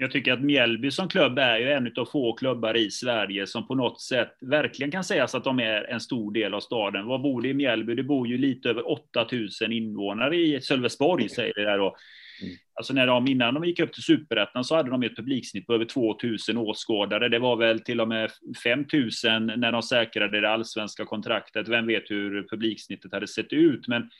Jag tycker att Mjällby som klubb är ju en av få klubbar i Sverige som på något sätt verkligen kan sägas att de är en stor del av staden. Vad bor det i Mjällby? Det bor ju lite över 8000 invånare i Sölvesborg, säger det där då. Mm. Alltså när de, innan de gick upp till superettan så hade de ett publiksnitt på över 2000 åskådare. Det var väl till och med 5000 när de säkrade det allsvenska kontraktet. Vem vet hur publiksnittet hade sett ut? Men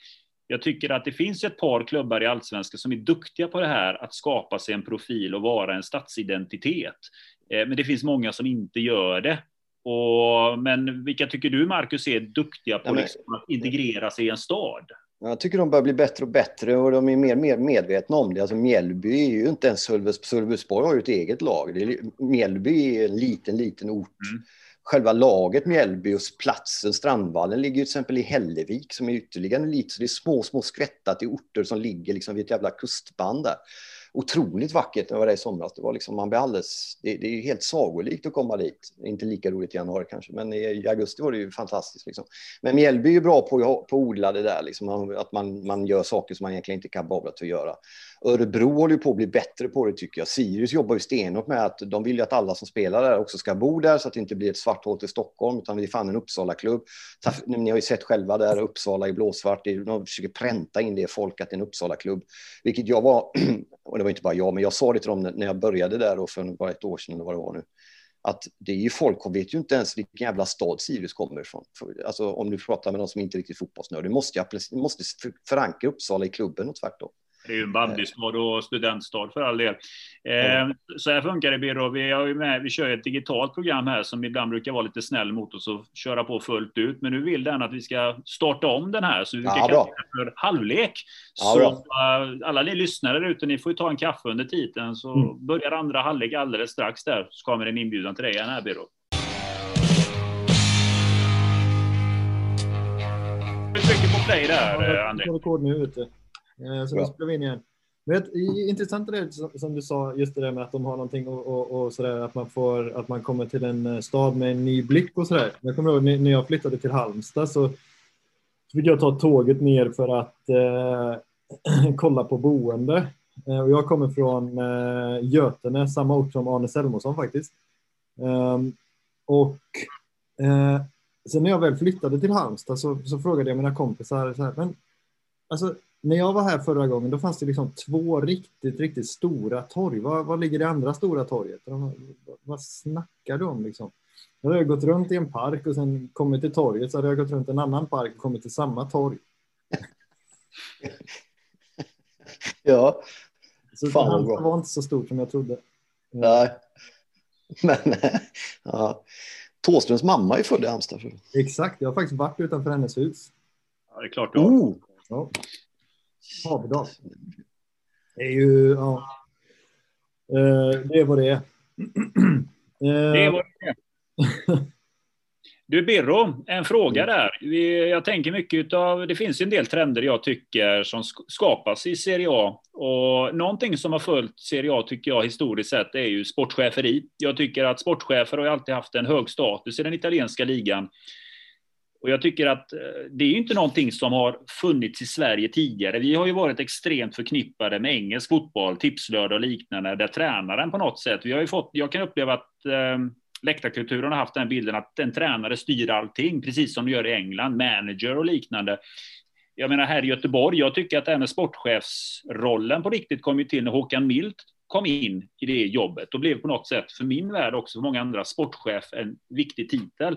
jag tycker att det finns ett par klubbar i allsvenskan som är duktiga på det här, att skapa sig en profil och vara en stadsidentitet. Eh, men det finns många som inte gör det. Och, men vilka tycker du, Marcus, är duktiga på liksom att integrera sig i en stad? Jag tycker de börjar bli bättre och bättre och de är mer, mer medvetna om det. Alltså Mjällby är ju inte ens Sölvesborg, Sölvesborg har ju ett eget lag. Det är, Mjällby är en liten, liten ort. Mm. Själva laget Mjällby och platsen, Strandvallen, ligger ju till exempel i Hällevik som är ytterligare lite, så det är små, små skvättar till orter som ligger liksom vid ett jävla kustband där otroligt vackert när jag var där i somras. Det var liksom, man blir alldeles, det, det är helt sagolikt att komma dit. Inte lika roligt i januari kanske, men i augusti var det ju fantastiskt. Liksom. Men Mjällby är ju bra på, på att odla det där, liksom, att man, man gör saker som man egentligen inte är kapabel att göra. Örebro håller ju på att bli bättre på det tycker jag. Sirius jobbar ju stenhårt med att de vill ju att alla som spelar där också ska bo där så att det inte blir ett svart hål till Stockholm utan det är fan en Uppsala-klubb. Ni har ju sett själva där, Uppsala i blåsvart. De försöker pränta in det i folk att det är en Uppsala-klubb. Vilket jag var, *clears throat* och det var inte bara jag, men jag sa det till dem när jag började där och för bara ett år sedan eller vad det var nu att det är ju folk som vet ju inte ens vilken jävla stad Sirius kommer ifrån. Alltså om du pratar med någon som inte är riktigt fotbollsnörd, du måste, ju, måste förankra Uppsala i klubben och tvärtom. Det är ju en bandystad och studentstad för all del. Mm. Så här funkar det Birro. Vi, har med, vi kör ett digitalt program här som ibland brukar vara lite snäll mot oss och köra på fullt ut. Men nu vill den att vi ska starta om den här så vi ja, kan för halvlek. Ja, så bra. Eh, alla ni lyssnare där ute, ni får ju ta en kaffe under tiden så mm. börjar andra halvlek alldeles strax där. Så kommer en inbjudan till dig igen här Birro. Vi trycker på play där, André. Rekord nu, vet du. Eh, så nu spelar vi in igen. Vet, intressant är det som du sa, just det där med att de har någonting och, och, och sådär, att man får, att man kommer till en eh, stad med en ny blick och sådär. Jag kommer ihåg när jag flyttade till Halmstad så fick jag ta tåget ner för att eh, *clears throat* kolla på boende. Eh, och jag kommer från eh, Götene, samma ort som Arne Selmosson faktiskt. Um, och eh, sen när jag väl flyttade till Halmstad så, så frågade jag mina kompisar, så här, men alltså när jag var här förra gången, då fanns det liksom två riktigt, riktigt stora torg. Var, var ligger det andra stora torget? Vad, vad snackar du om liksom? Då hade jag gått runt i en park och sen kommit till torget så hade jag gått runt en annan park och kommit till samma torg. *laughs* ja. Så Fan, det var inte så stort som jag trodde. Nej. *laughs* Men *laughs* ja. Tåströms mamma är född i Halmstad. Exakt, jag har faktiskt varit utanför hennes hus. Ja, det är klart du har. Oh. Ja. Haverdal. Det är ju, ja. Eh, det är vad det är. *clears throat* Det är vad det är. *laughs* Du Birro, en fråga där. Jag tänker mycket av, det finns en del trender jag tycker som skapas i Serie A. Och någonting som har följt Serie A tycker jag historiskt sett är ju sportcheferi. Jag tycker att sportchefer har alltid haft en hög status i den italienska ligan. Och jag tycker att eh, det är inte någonting som har funnits i Sverige tidigare. Vi har ju varit extremt förknippade med engelsk fotboll, tipslördag och liknande, där tränaren på något sätt, vi har ju fått, jag kan uppleva att eh, läktarkulturen har haft den bilden att en tränare styr allting, precis som de gör i England, manager och liknande. Jag menar här i Göteborg, jag tycker att det här med sportchefsrollen på riktigt kom ju till när Håkan Milt kom in i det jobbet och blev på något sätt för min värld också för många andra sportchef en viktig titel.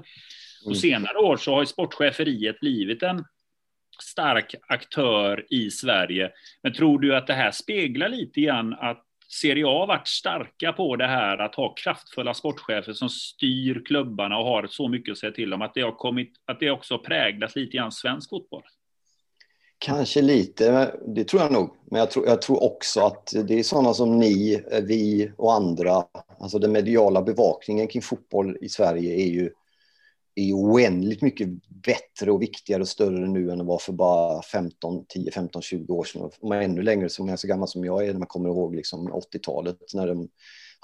På mm. senare år så har ju sportcheferiet blivit en stark aktör i Sverige. Men tror du att det här speglar lite grann att Serie A varit starka på det här att ha kraftfulla sportchefer som styr klubbarna och har så mycket att säga till om, att det har kommit, att det också präglat lite grann svensk fotboll? Kanske lite, det tror jag nog. Men jag tror, jag tror också att det är sådana som ni, eh, vi och andra, alltså den mediala bevakningen kring fotboll i Sverige är ju är oändligt mycket bättre och viktigare och större nu än det var för bara 15, 10, 15, 20 år sedan. Om man är ännu längre, som är så gammal som jag är, när man kommer ihåg liksom 80-talet när de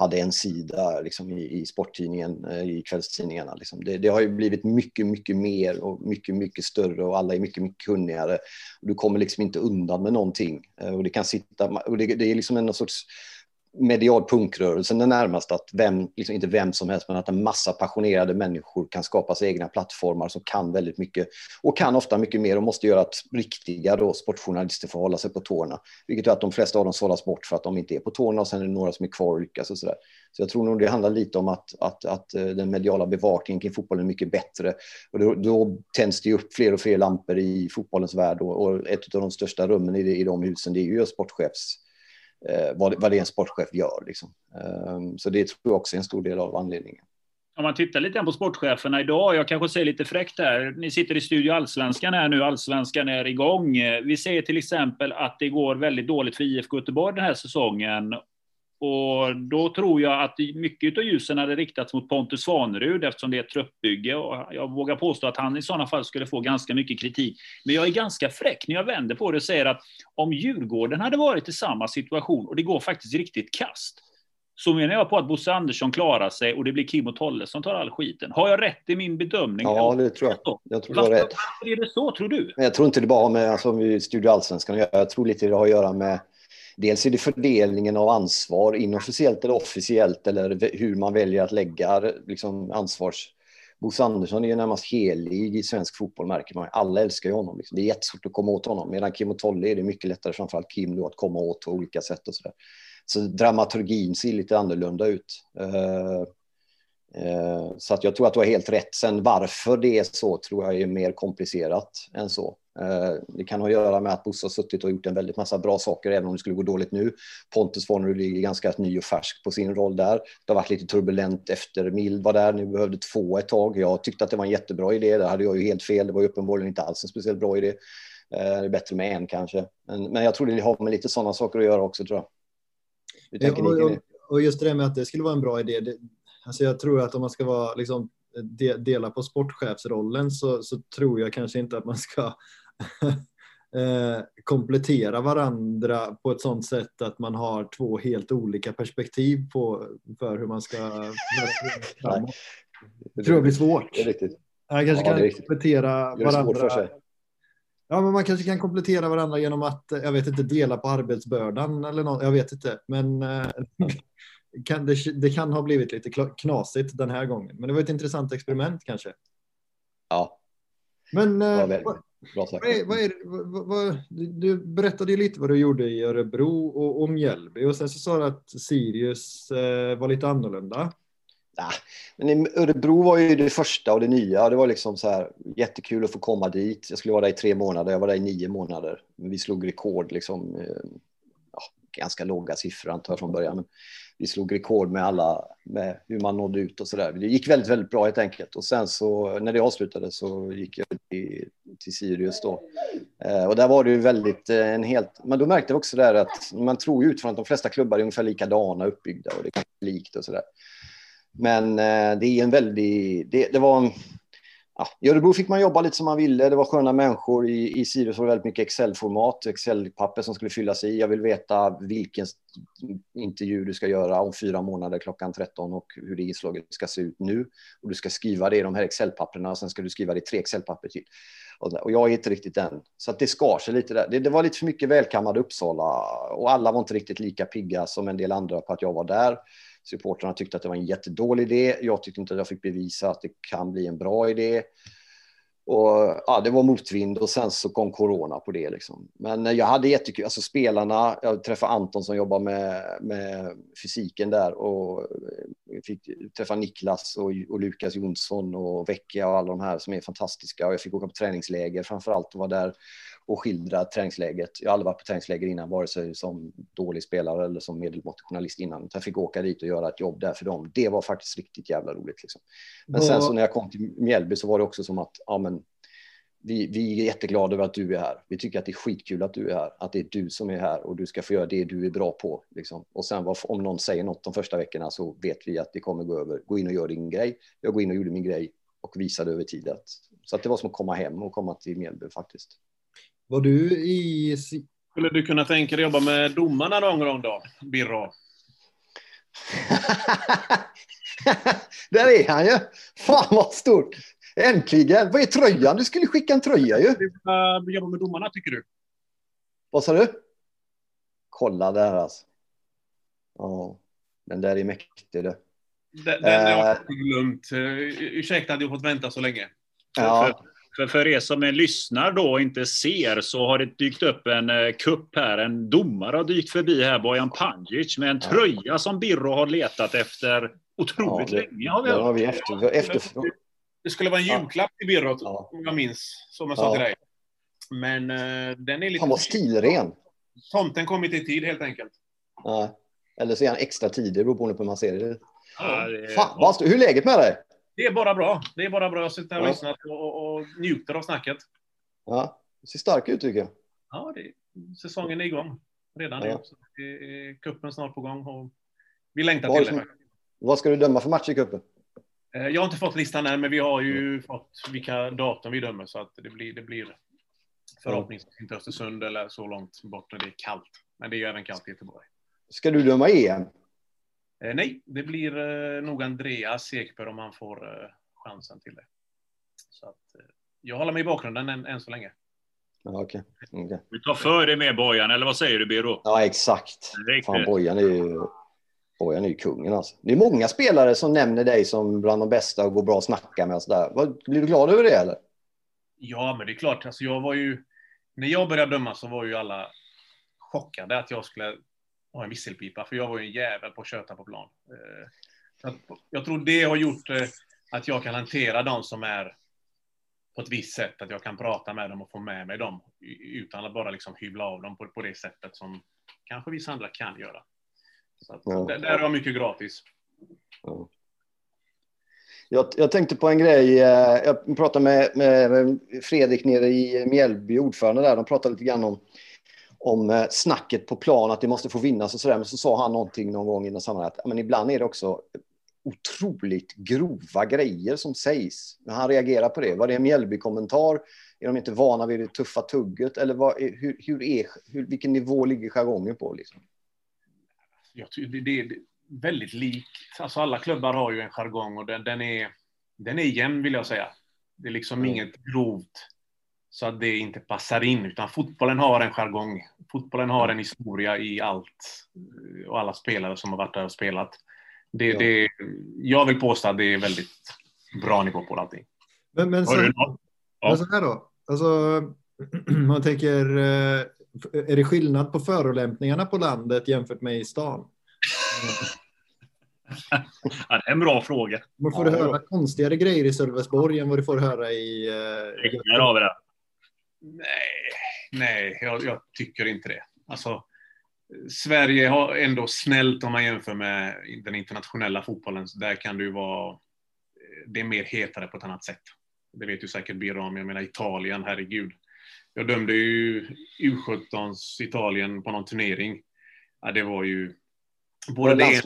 hade en sida liksom, i, i sporttidningen, eh, i kvällstidningarna. Liksom. Det, det, har ju blivit mycket, mycket mer och mycket, mycket större och alla är mycket, mycket kunnigare. Och du kommer liksom inte undan med någonting. Eh, och det kan sitta, och det, det är liksom en sorts medial punkrörelsen är närmast att vem, liksom inte vem som helst, men att en massa passionerade människor kan skapa sig egna plattformar som kan väldigt mycket och kan ofta mycket mer och måste göra att riktiga då, sportjournalister får hålla sig på tårna. Vilket gör att de flesta av dem sållas bort för att de inte är på tårna och sen är det några som är kvar och lyckas och så där. Så jag tror nog det handlar lite om att, att, att eh, den mediala bevakningen kring fotbollen är mycket bättre. Och då, då tänds det upp fler och fler lampor i fotbollens värld och, och ett av de största rummen i, i de husen det är ju sportchefs eh, vad, vad det är en sportchef gör. Liksom. Eh, så det tror jag också är en stor del av anledningen. Om man tittar lite på sportcheferna idag, jag kanske säger lite fräckt här, ni sitter i Studio Allsvenskan här nu, Allsvenskan är igång. Vi ser till exempel att det går väldigt dåligt för IFK Göteborg den här säsongen och då tror jag att mycket av ljusen hade riktats mot Pontus Svanerud eftersom det är ett truppbygge. Och jag vågar påstå att han i sådana fall skulle få ganska mycket kritik. Men jag är ganska fräck när jag vänder på det och säger att om Djurgården hade varit i samma situation och det går faktiskt riktigt kast så menar jag på att Bosse Andersson klarar sig och det blir Kim och Tolle som tar all skiten. Har jag rätt i min bedömning? Ja, det tror jag. Jag tror du har rätt. Varför är det så, tror du? Men jag tror inte det bara har med alltså, Studio Allsvenskan att göra. Jag tror lite det har att göra med Dels är det fördelningen av ansvar inofficiellt eller officiellt eller hur man väljer att lägga liksom, ansvars... Bosse Andersson är ju närmast helig i svensk fotboll märker man. Alla älskar ju honom. Liksom. Det är jättesvårt att komma åt honom. Medan Kim och Tolle är det mycket lättare, framförallt Kim, då, att komma åt på olika sätt och så där. Så dramaturgin ser lite annorlunda ut. Uh, uh, så att jag tror att du har helt rätt. Sen varför det är så tror jag är mer komplicerat än så. Eh, det kan ha att göra med att Bosse har suttit och gjort en väldigt massa bra saker, även om det skulle gå dåligt nu. Pontus Fornerud ligger ganska ny och färsk på sin roll där. Det har varit lite turbulent efter Mild var där, nu behövde två ett tag. Jag tyckte att det var en jättebra idé, det hade jag ju helt fel. Det var ju uppenbarligen inte alls en speciellt bra idé. Eh, det är bättre med en kanske. Men, men jag tror det har med lite sådana saker att göra också, tror jag. Ja, och, och, just det där med att det skulle vara en bra idé. Det, alltså jag tror att om man ska vara liksom dela på sportchefsrollen så, så tror jag kanske inte att man ska *laughs* komplettera varandra på ett sådant sätt att man har två helt olika perspektiv på, för hur man ska *laughs* framåt. Det tror jag blir svårt. Det är riktigt. Man kanske Ja, kan komplettera svårt för varandra. Ja, men man kanske kan komplettera varandra genom att, eh, jag vet inte, dela på arbetsbördan eller något. Jag vet inte, men eh, *laughs* kan, det, det kan ha blivit lite knasigt den här gången. Men det var ett intressant experiment kanske. Ja, Men eh, Ja, bra sagt. vad är, vad är, vad, du- berättade ju lite vad du gjorde i Örebro och, och Mjällby och sen så sa du att Sirius eh, var lite annorlunda. Ja, men Örebro var ju det första och det nya. Det var liksom så här jättekul att få komma dit. Jag skulle vara där i tre månader. Jag var där i nio månader. Vi slog rekord liksom. eh, Ja, ganska låga siffror antar jag från början. Men vi slog rekord med alla, med hur man nådde ut och så där. Det gick väldigt, väldigt bra helt enkelt. Och sen så när det avslutades så gick jag till, till Sirius då. Eh, och där var det ju väldigt eh, en helt, men då märkte jag också där att man tror ju utifrån att de flesta klubbar är ungefär likadana uppbyggda och det är likt och så där. Men eh, det är en väldig, det, det var en, ja, i Örebro fick man jobba lite som man ville. Det var sköna människor. I, i Sirius var det väldigt mycket Excel-format, Excel-papper som skulle fyllas i. Jag vill veta vilken intervju du ska göra om fyra månader klockan 13 och hur det inslaget ska se ut nu. Och du ska skriva det i de här Excel-papperna och sen ska du skriva det i tre Excel-papper till. Och, och jag är inte riktigt den. Så att det skar sig lite där. Det, det var lite för mycket välkammade Uppsala och alla var inte riktigt lika pigga som en del andra på att jag var där. Supporterna tyckte att det var en jättedålig idé. Jag tyckte inte att jag fick bevisa att det kan bli en bra idé. Och, ja, det var motvind och sen så kom corona på det. Liksom. Men eh, jag hade jättekul. Alltså spelarna, jag träffade Anton som jobbar med, med fysiken där och eh, fick träffa Niklas och, och Lukas Jonsson och Vecchia och alla de här som är fantastiska. Och jag fick åka på träningsläger framför allt och vara där och skildra träningsläget. Jag har aldrig varit på träningsläger innan, vare sig som dålig spelare eller som medelmåttig journalist innan. Jag fick åka dit och göra ett jobb där för dem. Det var faktiskt riktigt jävla roligt. Liksom. Men sen så när jag kom till Mjällby så var det också som att ja, men, vi, vi är jätteglada över att du är här. Vi tycker att det är skitkul att du är här, att det är du som är här och du ska få göra det du är bra på. Liksom. Och sen var, om någon säger något de första veckorna så vet vi att det kommer gå över. Gå in och gör din grej. Jag går in och gjorde min grej och visade över tid att så att det var som att komma hem och komma till Mjällby faktiskt. Var du i... Skulle du kunna tänka dig jobba med domarna någon gång då, Birro? *laughs* Där är han ju! Fan vad stort! Äntligen! Vad är tröjan? Du skulle skicka en tröja ju. Vill du uh, jobba med domarna, tycker du? Vad sa du? Kolla där alltså. Ja, den där är mäktig du. Den, den har Eh. jag glömt. Uh, ursäkta att jag fått vänta så länge. Ja, För, för er som är lyssnar då och inte ser så har det dykt upp en eh, kupp här. En domare har dykt förbi här, Bojan Panjic, med en Ja. tröja som Birro har letat efter otroligt Ja, det- länge. Har vi har vi efter, efter, Det skulle vara en Ja. julklapp till Birro, Ja. om jag minns, som jag Ja. sa till dig. Men eh, den är lite... Han var stilren. Tomten kom inte i tid, helt enkelt. Ja. Eller så är han extra tidig, det beror på hur man ser det. Ja, det- Fan, vad. Hur är läget med dig? Det är bara bra. Det är bara bra. Jag sitter här och Ja. lyssnar och, och, njuter av snacket. Ja, du ser stark ut tycker jag. Ja, det, säsongen är igång redan Ja. nu. Är kuppen snart på gång och vi längtar Vad, till det. vad ska du döma för match i cupen? Eh, Jag har inte fått listan än, men vi har ju fått vilka datum vi dömer så att det blir, det blir förhoppningsvis inte Östersund eller så långt bort när det är kallt. Men det är ju även kallt i Göteborg. Ska du döma EM? Eh, nej, det blir eh, nog Andreas Ekberg om han får eh, chansen till det. Så att, jag håller mig i bakgrunden än, än så länge. Ja, okej. Okej. Du tar för dig med Bojan, eller vad säger du Birro? Ja, exakt. Riktigt. Fan, Bojan är ju... Bojan är ju kungen alltså. Det är många spelare som nämner dig som bland de bästa och går bra att snacka med och sådär. Vad- Blir du glad över det eller? Ja, men det är klart. Alltså, jag var ju, när jag började döma så var ju alla chockade att jag skulle ha en visselpipa, för jag var ju en jävel på att köta på plan. Eh, Jag tror det har gjort eh, att jag kan hantera de som är på ett visst sätt, att jag kan prata med dem och få med mig dem utan att bara liksom hyvla av dem på, på det sättet som kanske vissa andra kan göra. Så att, Ja. där, är jag mycket gratis. Ja. Jag, jag tänkte på en grej. eh, Jag pratade med, med Fredrik nere i Mjällby, ordförande där. De pratade lite grann om, om eh, snacket på plan, att det måste få vinnas och sådär. Men så sa han någonting någon gång i något sammanhang att men ibland är det också otroligt grova grejer som sägs. Men han reagerar på det. Var det en Mjällby-kommentar är de inte vana vid det tuffa tugget? Eller vad, hur, hur är, hur, vilken nivå ligger jargongen på? Liksom? Jag tycker det, det är väldigt likt. Alltså alla klubbar har ju en jargong och den, den, är, den är jämn vill jag säga. Det är liksom mm. inget grovt så att det inte passar in, utan fotbollen har en jargong. Fotbollen har en historia i allt och alla spelare som har varit där och spelat. Det, ja. det, jag vill påstå att det är väldigt bra nivå på allting. Men, men, så, ja. men så här då, alltså, *clears throat* man tänker, eh, är det skillnad på förolämpningarna på landet jämfört med i stan? *laughs* ja, det är en bra fråga. Man får ja, höra konstigare grejer i Sölvesborg än vad du får höra i... Eh, har vi det. Nej, nej jag, jag, tycker inte det. Alltså, Sverige har ändå snällt om man jämför med den internationella fotbollen. Där kan det ju vara... Det är mer hetare på ett annat sätt. Det vet ju säkert Birra om. Jag menar Italien, herregud. Jag dömde ju U17s Italien på någon turnering. Ja, det var ju... Både det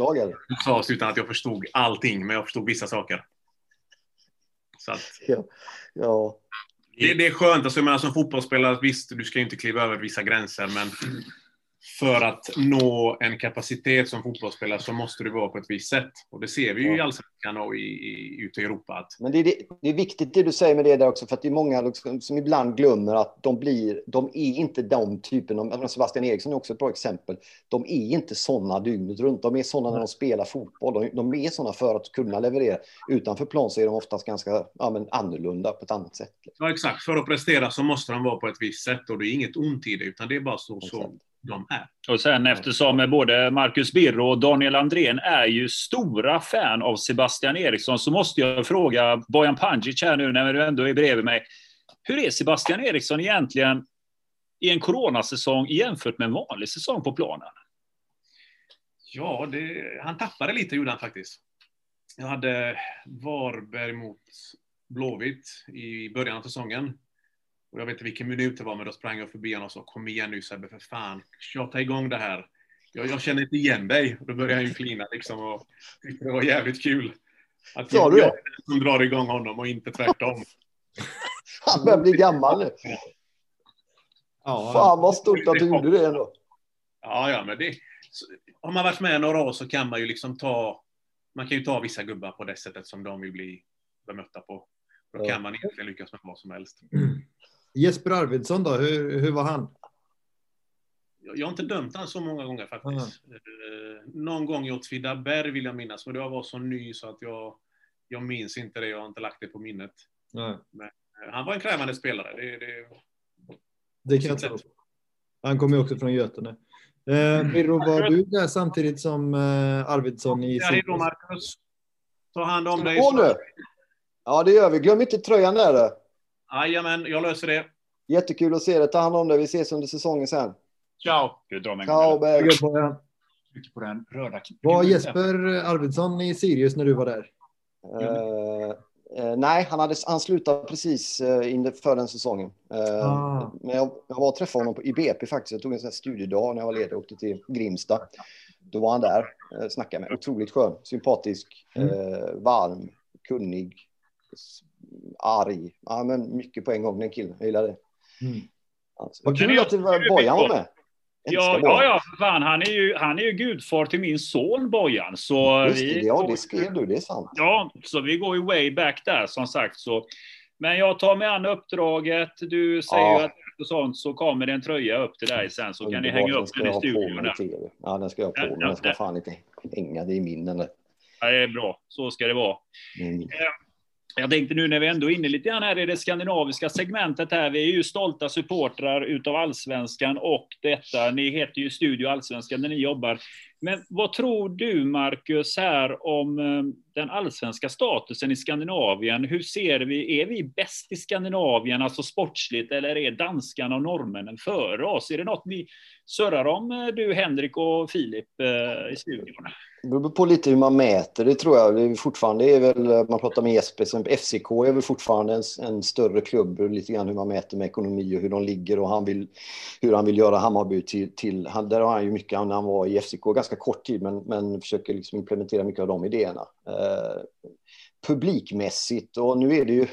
sades utan att jag förstod allting, men jag förstod vissa saker. Så att, ja. ja. Det, det, är skönt. Alltså, jag menar, som fotbollsspelare, visst, du ska ju inte kliva över vissa gränser, men för att nå en kapacitet som fotbollsspelare så måste du vara på ett visst sätt. Och det ser vi ju i allsvenskan och i, i, ute i Europa. Att... Men det är, det, det är viktigt det du säger med det där också, för att det är många liksom, som ibland glömmer att de blir, de är inte de typen av, Sebastian Eriksson är också ett bra exempel, de är inte sådana dygnet runt, de är sådana när de spelar fotboll, de, de är sådana för att kunna leverera. Utanför plan så är de oftast ganska ja, men annorlunda på ett annat sätt. Ja, exakt. För att prestera så måste de vara på ett visst sätt och det är inget ont i det, utan det är bara så, så de är. Och sen eftersom både Marcus Birro och Daniel Andrén är ju stora fan av Sebastian Eriksson så måste jag fråga Bojan Pandzic här nu när du ändå är bredvid mig. Hur är Sebastian Eriksson egentligen i en coronasäsong jämfört med en vanlig säsong på planen? Ja, det, han tappade lite gjorde han faktiskt. Jag hade Varberg mot Blåvitt i början av säsongen. Och jag vet inte vilken minut det var, men då sprang jag förbi honom och sa kom igen nu Sebbe, för fan, tjata igång det här. Jag, jag känner inte igen dig. Och då började han ju flina liksom och det var jävligt kul. Att Sa du det? som drar igång honom och inte tvärtom. *laughs* han börjar bli gammal nu. Ja, Fan vad stort att du gjorde det ändå. Ja, ja, men det... Har man varit med några år så kan man ju liksom ta... Man kan ju ta vissa gubbar på det sättet som de vill bli bemötta på. Då kan man egentligen lyckas med vad som helst. Jesper Arvidsson då, hur, hur var han? Jag har inte dömt han så många gånger faktiskt. Mm. Någon gång i Åtvidaberg vill jag minnas, men det var så ny så att jag, jag minns inte det. Jag har inte lagt det på minnet. Mm. Men eh, han var en krävande spelare. Det, det, det kan jag tro. Han kommer ju också från Götene. Eh, Birro, var du där samtidigt som eh, Arvidsson i... Ja, hej då Marcus. Ta hand om dig. Ja, det gör vi. Glöm inte tröjan där. Jajamän, jag löser det. Jättekul att se dig. Ta hand om dig. Vi ses under säsongen sen. Ciao. Ciao, Berg. På den röda var Jesper Arvidsson i Sirius när du var där? Uh, uh, nej, han, hade, han slutade precis uh, för den säsongen. Uh, ah. Men jag, jag var och träffade honom på, i BP faktiskt. Jag tog en sån studiedag när jag var ledig och åkte till Grimsta. Då var han där, uh, snackade med Otroligt skön, sympatisk, mm. varm, kunnig, arg. Ja, men mycket på en gång, den killen. Jag gillar det. Mm. Alltså, vad kul att Bojan var med. Ja, ja, ja, fan, han är ju, han är ju gudfar till min son Bojan. Så Just det, vi, ja, det skrev du, det är sant. Ja, så vi går ju way back där som sagt. Så. Men jag tar mig an uppdraget. Du säger ja. ju att och sånt så kommer det en tröja upp till dig sen så kan ni hänga upp den i studion. Ja, den ska jag ha på mig. Den ska fan inte hänga, det är min. Ja, det är bra, så ska det vara. Mm. Jag tänkte nu när vi ändå är inne lite grann här i det skandinaviska segmentet här. Vi är ju stolta supportrar utav allsvenskan och detta. Ni heter ju Studio Allsvenskan där ni jobbar. Men vad tror du, Marcus, här om eh, den allsvenska statusen i Skandinavien? Hur ser vi? Är vi bäst i Skandinavien, alltså sportsligt, eller är danskarna och norrmännen före oss? Är det något ni surrar om, eh, du, Henrik och Filip, eh, i studion? Det beror på lite hur man mäter det tror jag. Det är fortfarande är väl, man pratar med Jesper, som FCK är väl fortfarande en, en, större klubb, lite grann hur man mäter med ekonomi och hur de ligger och han vill, hur han vill göra Hammarby till, till han, där har han ju mycket när han var i FCK, ganska kort tid, men, men försöker liksom implementera mycket av de idéerna. Eh, publikmässigt och nu är det ju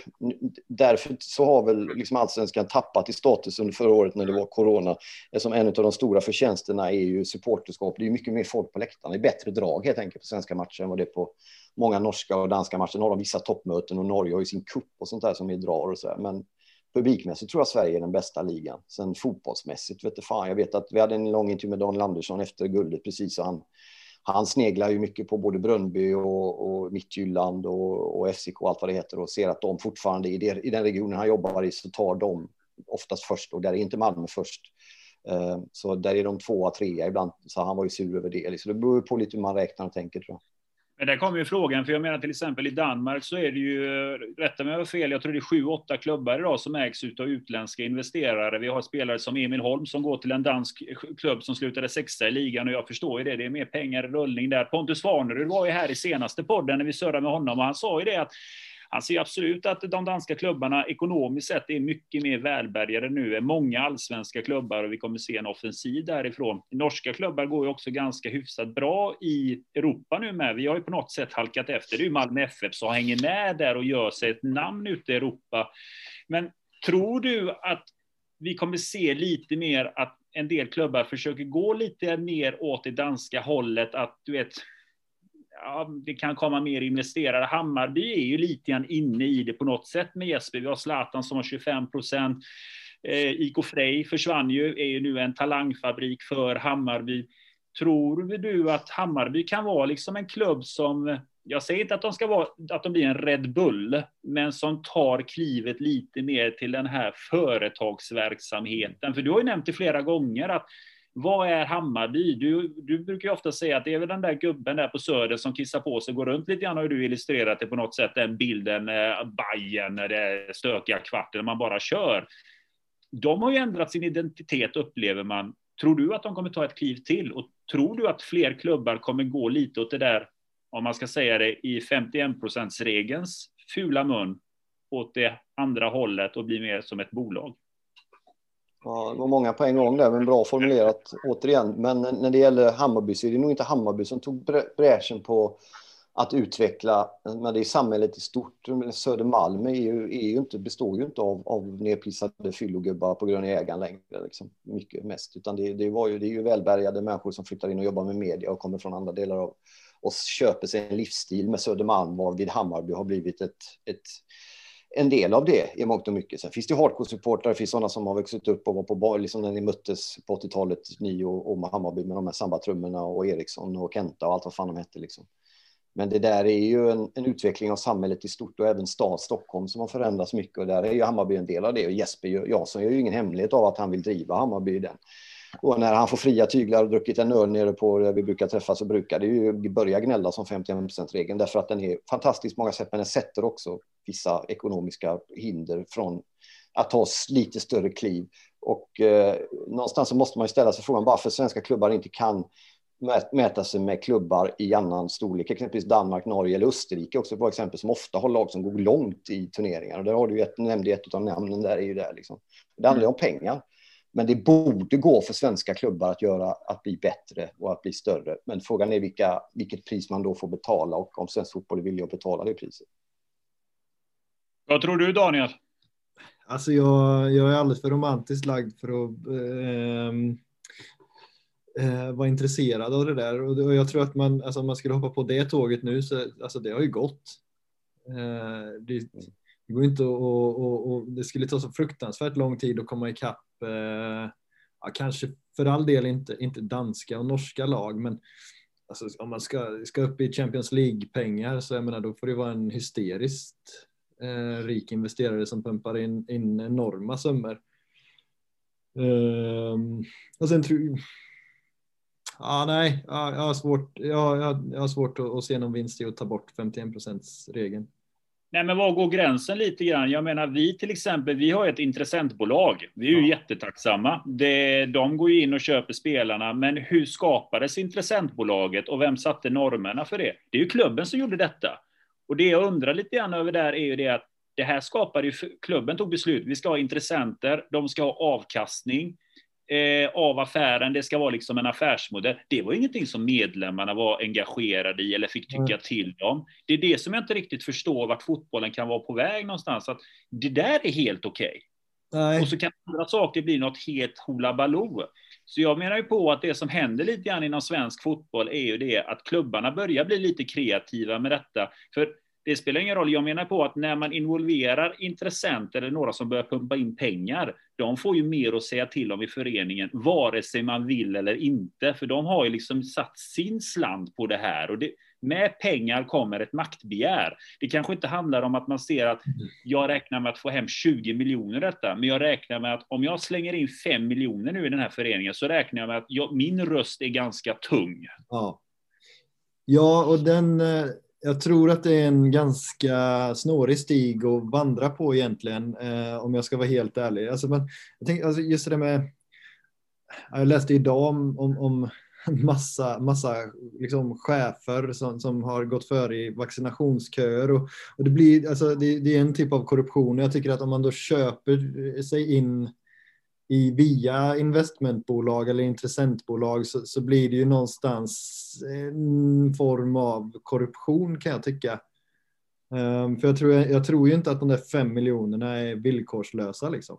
därför så har väl liksom allsvenskan tappat i status under förra året när det var corona. Som en av de stora förtjänsterna är ju supporterskap. Det är mycket mer folk på läktarna. Det är bättre drag helt enkelt på svenska matcher än vad det är på många norska och danska matcher. Nu har de vissa toppmöten och Norge har ju sin kupp och sånt där som vi drar och så här. Men publikmässigt tror jag Sverige är den bästa ligan. Sen fotbollsmässigt vet du fan. Jag vet att vi hade en lång intervju med Daniel Andersson efter guldet precis och han han sneglar ju mycket på både Brönnby och, och Midtjylland och, och FCK och allt vad det heter och ser att de fortfarande i, det, i den regionen han jobbar i så tar de oftast först och där är inte Malmö först. Eh, så där är de tvåa, trea ibland. Så han var ju sur över det. Så det beror på lite hur man räknar och tänker tror jag. Men där kommer ju frågan, för jag menar till exempel i Danmark så är det ju, rätta mig om jag fel, jag tror det är sju, åtta klubbar idag som ägs av utländska investerare. Vi har spelare som Emil Holm som går till en dansk klubb som slutade sexa i ligan och jag förstår ju det, det är mer pengar i rullning där. Pontus Svanerud var ju här i senaste podden när vi surrade med honom och han sa ju det att han ser absolut att de danska klubbarna ekonomiskt sett är mycket mer välbärgade nu än många allsvenska klubbar och vi kommer se en offensiv därifrån. Norska klubbar går ju också ganska hyfsat bra i Europa nu med. Vi har ju på något sätt halkat efter. Det är ju Malmö FF som hänger med där och gör sig ett namn ute i Europa. Men tror du att vi kommer se lite mer att en del klubbar försöker gå lite mer åt det danska hållet, att du vet, ja, det kan komma mer investerare. Hammarby är ju lite grann inne i det på något sätt med Jesper. Vi har Zlatan som har 25 procent. Eh, IK Frej försvann ju, är ju nu en talangfabrik för Hammarby. Tror du att Hammarby kan vara liksom en klubb som, jag säger inte att de ska vara, att de blir en Red Bull, men som tar klivet lite mer till den här företagsverksamheten. För du har ju nämnt det flera gånger att vad är Hammarby? Du, du brukar ju ofta säga att det är väl den där gubben där på Söder som kissar på sig, går runt lite grann, har du illustrerat det på något sätt, den bilden, eh, Bajen, det är stökiga kvarten, man bara kör. De har ju ändrat sin identitet, upplever man. Tror du att de kommer ta ett kliv till? Och tror du att fler klubbar kommer gå lite åt det där, om man ska säga det, i 51 procentsregelns fula mun, åt det andra hållet och bli mer som ett bolag? Ja, det var många på en gång där, men bra formulerat återigen. Men när det gäller Hammarby så är det nog inte Hammarby som tog bräschen på att utveckla, men det är samhället i stort. Södermalm är ju, är ju inte, består ju inte av, av nedpissade fyllogubbar på grund av ägaren längre, liksom, mycket mest. Utan det, det, var ju, det är ju välbärgade människor som flyttar in och jobbar med media och kommer från andra delar av och köper sig en livsstil med Södermalm varvid Hammarby har blivit ett, ett en del av det i mångt och mycket. Sen finns det hardcore-supportrar, det finns sådana som har vuxit upp och var på bar, liksom när ni möttes på 80-talet, ni och, och Hammarby med de här sambatrummorna och Eriksson och Kenta och allt vad fan de hette. Liksom. Men det där är ju en, en, utveckling av samhället i stort och även stad Stockholm som har förändrats mycket och där är ju Hammarby en del av det och Jesper Jansson gör ju ingen hemlighet av att han vill driva Hammarby i den. Och när han får fria tyglar och druckit en öl nere på där vi brukar träffas så brukar det ju börja gnälla som 51%-regeln därför att den är fantastiskt många sätt men den sätter också vissa ekonomiska hinder från att ta lite större kliv. Och eh, någonstans så måste man ju ställa sig frågan varför svenska klubbar inte kan mäta sig med klubbar i annan storlek, exempelvis Danmark, Norge eller Österrike också på exempel som ofta har lag som går långt i turneringar. Och där har du ju ett, nämnde ett av namnen där är ju där liksom. Det handlar ju om pengar. Men det borde gå för svenska klubbar att göra att bli bättre och att bli större. Men frågan är vilka, vilket pris man då får betala och om svensk fotboll är villig att betala det priset. Vad tror du Daniel? Alltså jag, jag är alldeles för romantiskt lagd för att eh, eh, vara intresserad av det där. Och jag tror att man, alltså om man skulle hoppa på det tåget nu så alltså det har ju gått. Eh, det, det går inte att, och, och, och, det skulle ta så fruktansvärt lång tid att komma ikapp Eh, ja, kanske för all del inte, inte danska och norska lag, men alltså, om man ska, ska upp i Champions League-pengar så jag menar, då får det vara en hysteriskt eh, rik investerare som pumpar in, in enorma summor. Um, och sen tror Ja, nej, ja, jag har svårt, ja, jag, jag har svårt att, att se någon vinst i att ta bort 51% regeln. Nej, men var går gränsen lite grann? Jag menar, vi till exempel, vi har ett intressentbolag. Vi är ju ja. jättetacksamma. Det, de går ju in och köper spelarna, men hur skapades intressentbolaget och vem satte normerna för det? Det är ju klubben som gjorde detta. Och det jag undrar lite grann över där är ju det att det här skapade ju, klubben tog beslut, vi ska ha intressenter, de ska ha avkastning. Eh, av affären, det ska vara liksom en affärsmodell. Det var ingenting som medlemmarna var engagerade i eller fick tycka mm. till om. Det är det som jag inte riktigt förstår vart fotbollen kan vara på väg någonstans. Att det där är helt okej. Okay. Och så kan andra saker bli något helt hula baloo. Så jag menar ju på att det som händer lite grann inom svensk fotboll är ju det att klubbarna börjar bli lite kreativa med detta. För det spelar ingen roll. Jag menar på att när man involverar intressenter eller några som börjar pumpa in pengar, de får ju mer att säga till om i föreningen, vare sig man vill eller inte, för de har ju liksom satt sin slant på det här och det, med pengar kommer ett maktbegär. Det kanske inte handlar om att man ser att jag räknar med att få hem 20 miljoner detta, men jag räknar med att om jag slänger in 5 miljoner nu i den här föreningen så räknar jag med att jag, min röst är ganska tung. Ja. Ja, och den eh, jag tror att det är en ganska snårig stig att vandra på egentligen, eh, om jag ska vara helt ärlig. Alltså, men, jag tänkte, alltså just det med, jag läste idag om, om, om *laughs* massa, massa liksom chefer som, som har gått före i vaccinationsköer. Och, och det, blir, alltså, det, det, är en typ av korruption. Jag tycker att om man då köper sig in i, via investmentbolag eller intressentbolag så, så, blir det ju någonstans en form av korruption kan jag tycka. Um, för jag tror, jag tror ju inte att de där fem miljonerna är villkorslösa liksom.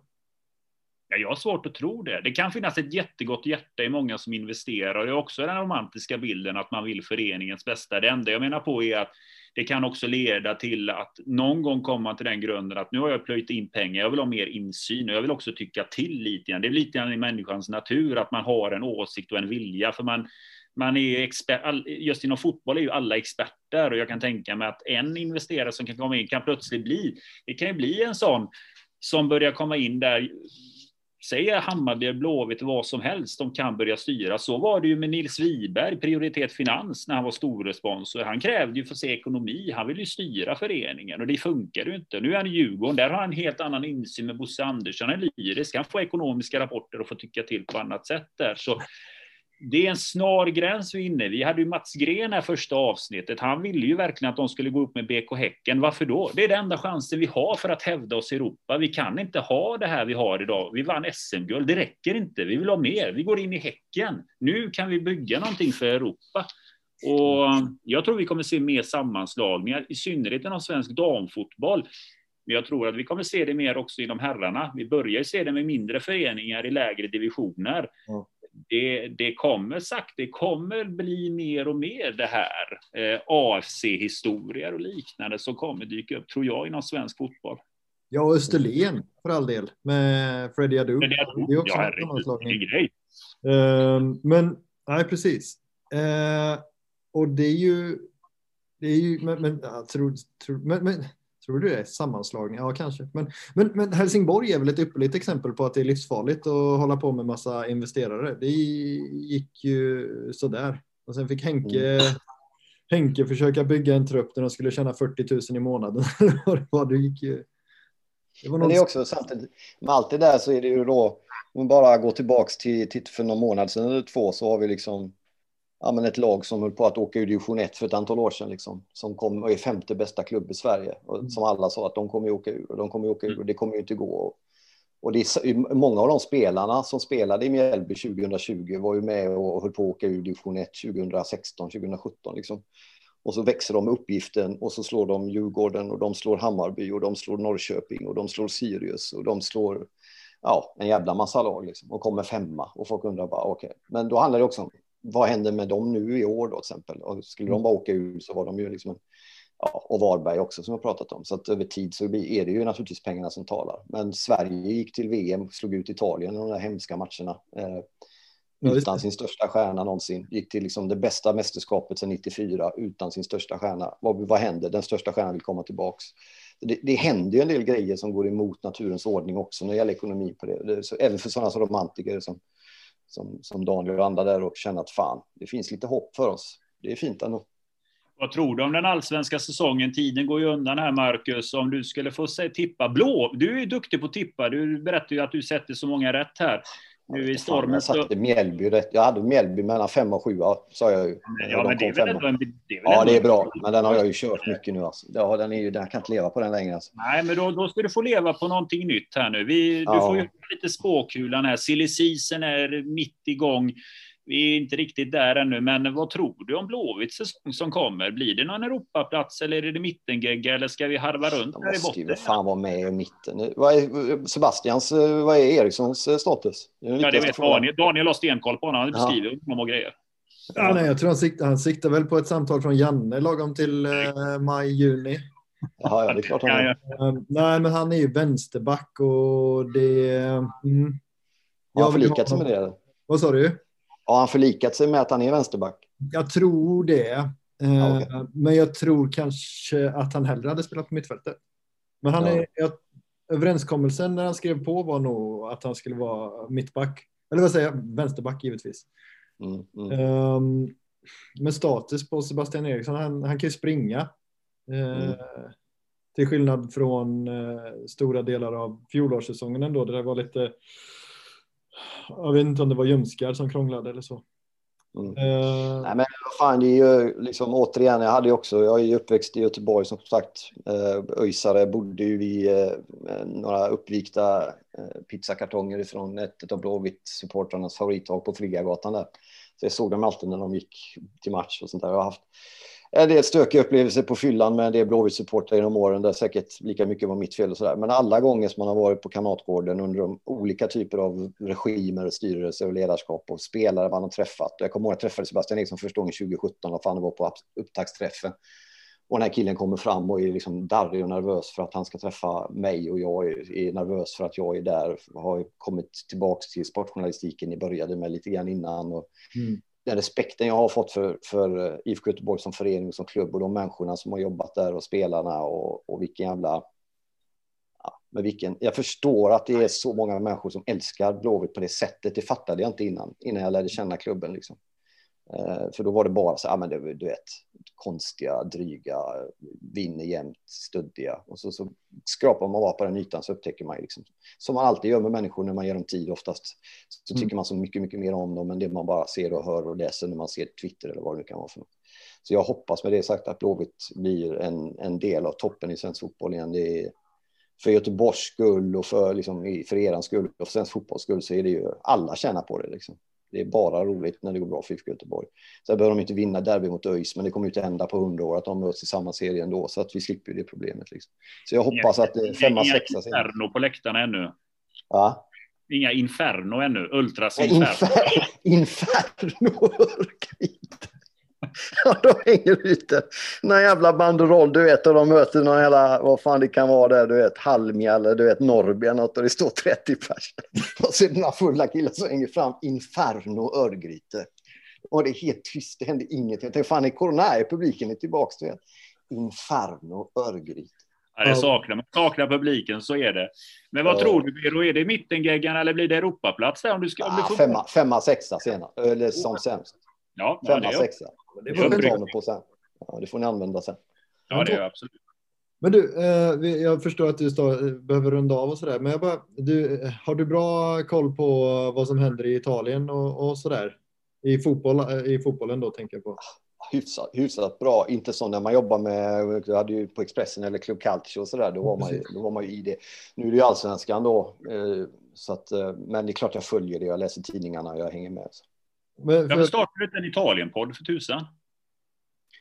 Ja, jag har svårt att tro det. Det kan finnas ett jättegott hjärta i många som investerar. Det är också den romantiska bilden att man vill föreningens bästa. Det enda jag menar på är att det kan också leda till att någon gång komma till den grunden att nu har jag plöjt in pengar, jag vill ha mer insyn och jag vill också tycka till lite grann. Det är lite grann i människans natur att man har en åsikt och en vilja, för man, man är expert, just inom fotboll är ju alla experter och jag kan tänka mig att en investerare som kan komma in kan plötsligt bli, det kan ju bli en sån som börjar komma in där säger Hammarby, Blåvitt, vad som helst, de kan börja styra. Så var det ju med Nils Wiberg, Prioritet Finans, när han var storresponsor. Han krävde ju för sig ekonomi, han ville ju styra föreningen och det funkar ju inte. Nu är han i Djurgården, där har han en helt annan insyn med Bosse Andersson, han är lyrisk, han får ekonomiska rapporter och får tycka till på annat sätt där. Så det är en snar gräns vi är inne Vi hade ju Mats Gren här första avsnittet. Han ville ju verkligen att de skulle gå upp med BK Häcken. Varför då? Det är den enda chansen vi har för att hävda oss i Europa. Vi kan inte ha det här vi har idag. Vi vann SM-guld. Det räcker inte. Vi vill ha mer. Vi går in i Häcken. Nu kan vi bygga någonting för Europa. Och jag tror vi kommer se mer sammanslagningar, i synnerhet inom svensk damfotboll. Men jag tror att vi kommer se det mer också inom herrarna. Vi börjar se det med mindre föreningar i lägre divisioner. Mm det, det kommer sagt, det kommer bli mer och mer det här eh, AFC-historier och liknande som kommer dyka upp, tror jag, inom svensk fotboll. Ja, Österlen för all del med Freddie Adu. Freddie Adu. Det är också ja, en grej. Uh, men, nej precis. Uh, och det är ju, det är ju, men, men, jag tror, tror, men, men Tror du det är sammanslagning? Ja, kanske. Men, men, men Helsingborg är väl ett ypperligt exempel på att det är livsfarligt att hålla på med massa investerare. Det gick ju sådär. Och sen fick Henke, mm. Henke försöka bygga en trupp där de skulle tjäna 40 000 i månaden. *laughs* det gick ju... Det var Men det är också samtidigt, med allt det där så är det ju då, om bara gå tillbaks till, till för någon månad sedan eller två så har vi liksom ja, men ett lag som höll på att åka ur division 1 för ett antal år sedan. Liksom, som kom och är femte bästa klubb i Sverige. Och mm. som alla sa att de kommer att åka ur och de kommer att åka ur och det kommer ju inte gå. Och, och det är, många av de spelarna som spelade i Mjällby 2020 var ju med och höll på att åka ur division 1 2016, 2017. Liksom. Och så växer de med uppgiften och så slår de Djurgården och de slår Hammarby och de slår Norrköping och de slår Sirius och de slår ja, en jävla massa lag liksom, och kommer femma och folk undrar bara okej. Okay. Men då handlar det också om vad händer med dem nu i år då till exempel? Och skulle de bara åka ur så var de ju liksom, ja, och Varberg också som jag pratat om. Så att över tid så är det ju naturligtvis pengarna som talar. Men Sverige gick till VM, slog ut Italien i de där hemska matcherna. Eh, utan sin största stjärna någonsin. Gick till liksom det bästa mästerskapet sedan 94 utan sin största stjärna. Vad, vad händer? Den största stjärnan vill komma tillbaks. Det, det händer ju en del grejer som går emot naturens ordning också när det gäller ekonomi på det. det så, även för sådana som romantiker som som, som Daniel och andra där och känna att fan, det finns lite hopp för oss. Det är fint ändå. Vad tror du om den allsvenska säsongen? Tiden går ju undan här, Marcus. Om du skulle få se, tippa blå. Du är ju duktig på att tippa. Du berättar ju att du sätter så många rätt här. Nu i stormen jag satte Mjällby rätt. Jag hade Mjällby mellan fem och sju, sa jag ju. Ja, men det är väl en... Det är väl ja, det är bra. Men den har jag ju kört mycket nu. Alltså. Ja, den är ju, den kan inte leva på den längre. Alltså. Nej, men då, då ska du få leva på någonting nytt här nu. Vi, ja. Du får ju lite spåkulan här. Silly är mitt igång. Vi är inte riktigt där ännu, men vad tror du om Blåvitts säsong som kommer? Blir det någon Europaplats eller är det mittengegga eller ska vi harva runt här i botten? De fan vara med i mitten. Vad är Sebastians, vad är Erikssons status? ja, det vet Daniel. Daniel har stenkoll på honom. Han beskriver honom och grejer. Ja, nej, jag tror han siktar, han siktar väl på ett samtal från Janne lagom till eh, maj, juni. Jaha, ja, det är klart han är. Uh, nej, men han är ju vänsterback och det... Mm, har han förlikat sig med det? Vad sa du? Har han förlikat sig med att han är vänsterback? Jag tror det. Ja, okay. Eh, men jag tror kanske att han hellre hade spelat på mittfältet. Men han är, jag, överenskommelsen när han skrev på var nog att han skulle vara mittback. Eller vad säger jag? Vänsterback givetvis. Mm, mm. Um, med status på Sebastian Eriksson, han, han kan ju springa. Uh, mm. Till skillnad från uh, stora delar av fjolårssäsongen ändå, där det var lite jag vet inte om det var Ljumskar som krånglade eller så. Mm. Uh, Nej, men fan, det är ju liksom återigen, jag hade ju också, jag är ju uppväxt i Göteborg som sagt, uh, öjsare, bodde ju vid uh, några uppvikta uh, pizzakartonger ifrån ett av Blåvitt-supportrarnas favorithag på Frigagatan där. Så jag såg dem alltid när de gick till match och sånt där. Jag har haft en del stökiga upplevelser på fyllan med en del Blåvitt-supportrar genom åren där säkert lika mycket var mitt fel och sådär. Men alla gånger som man har varit på Kamratgården under de olika typer av regimer, styrelser och ledarskap och spelare man har träffat. Jag kommer ihåg att jag träffade Sebastian Eriksson första gången 2017 och fan det var på upptaktsträffen. Och den här killen kommer fram och är liksom darrig och nervös för att han ska träffa mig och jag är nervös för att jag är där. Har kommit tillbaks till sportjournalistiken ni började med lite grann innan. Och mm den respekten jag har fått för, för eh, IFK Göteborg som förening och som klubb och de människorna som har jobbat där och spelarna och, och vilken jävla... Ja, med vilken, jag förstår att det är så många människor som älskar Blåvitt på det sättet. Det fattade jag inte innan, innan jag lärde känna klubben. Liksom. Eh, för då var det bara så, ja men du, du vet, konstiga, dryga, vinner jämt, studdiga. Och så, så skrapar man bara på den ytan så upptäcker man liksom, som man alltid gör med människor när man ger dem tid oftast, så mm. tycker man så mycket, mycket mer om dem än det man bara ser och hör och läser när man ser Twitter eller vad det nu kan vara för något. Så jag hoppas med det sagt att Blåvitt blir en, en del av toppen i svensk fotboll igen. Det är, för Göteborgs skull och för, liksom, för er skull och för svensk fotbolls skull så är det ju alla tjänar på det. Liksom. Det är bara roligt när det går bra för IFK Göteborg. Sen behöver de inte vinna derby mot ÖIS, men det kommer inte hända på hundra år att de möts i samma serie ändå, så att vi slipper det problemet. Liksom. Så jag hoppas att det är femma, sexa. Inga inferno på läktarna ännu. Ja. Inga inferno ännu. Ultras inferno. Infer *laughs* inferno. *laughs* *laughs* Ja, de hänger ute någon jävla banderoll, du vet, och de möter någon jävla, vad fan det kan vara där, du vet, Halmia eller du vet, Norrby eller något, och det står 30 pers. Och så är det några fulla killar som hänger fram, Inferno Örgryte. Och det är helt tyst, det händer ingenting. Jag tänkte, fan, är corona är publiken är tillbaka, du vet. Inferno Örgryte. Ja, det saknar man. Saknar publiken, så är det. Men vad ja. tror du, Biro? Är det mittengeggan eller blir det Europaplats där? Om du ska, om du får... femma, femma, sexa senare, eller som sämst. Ja, femma, ja, sexa. Det får ni ta på sen. Ja, det får ni använda sen. Ja, det är absolut. Men du, eh, jag förstår att du behöver runda av och sådär, men jag bara, du, har du bra koll på vad som händer i Italien och, och sådär? I, fotboll, eh, I fotbollen då tänker jag på. Hyfsat, hyfsat bra, inte som när man jobbar med, jag hade ju på Expressen eller Club Calcio och sådär, då, var man ju, då var man ju i det. Nu är det ju allsvenskan då, eh, så att, men det är klart jag följer det, jag läser tidningarna och jag hänger med. Så. Men, för... Varför startade du inte en Italien-podd för tusan?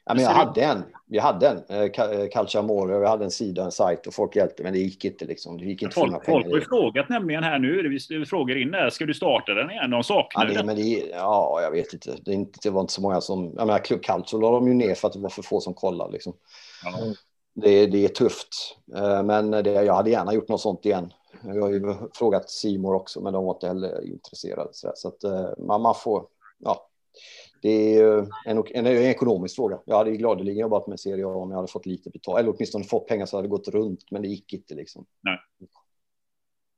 Ja, men jag hade en. Vi hade en. Eh, Calciamore. Vi hade en sida, en sajt och folk hjälpte. Men det gick inte liksom. Det gick inte folk, folk har ju frågat nämligen här nu. Vi frågar in där. Ska du starta den igen? De saknar ja, det, men det, ja, jag vet inte. Det, inte. det var inte så många som... Jag menar, Club Calcio la de ju ner för att det var för få som kollade. Liksom. Ja. Det, det är tufft. Eh, men det, jag hade gärna gjort något sånt igen. Jag har ju frågat Simor också, men de var inte heller intresserade. Så, att eh, man, man får ja, det är en, en, en, ekonomisk fråga. Jag hade ju gladeligen jobbat med Serie A om jag hade fått lite betalt, eller åtminstone fått pengar så hade det gått runt, men det gick inte liksom. Nej.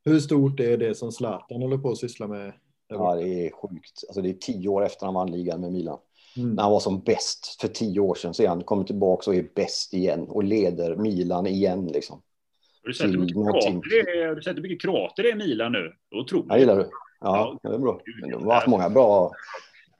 Hur stort är det som Zlatan håller på att syssla med? Ja, det är sjukt. Alltså, det är tio år efter han vann ligan med Milan. Mm. När han var som bäst för tio år sedan så är han kommit tillbaka och är bäst igen och leder Milan igen liksom. Har du sett hur mycket kroater det mycket kroater det är i Milan nu? Otroligt. Ja, gillar du? Ja, det är bra. Men de har haft många bra...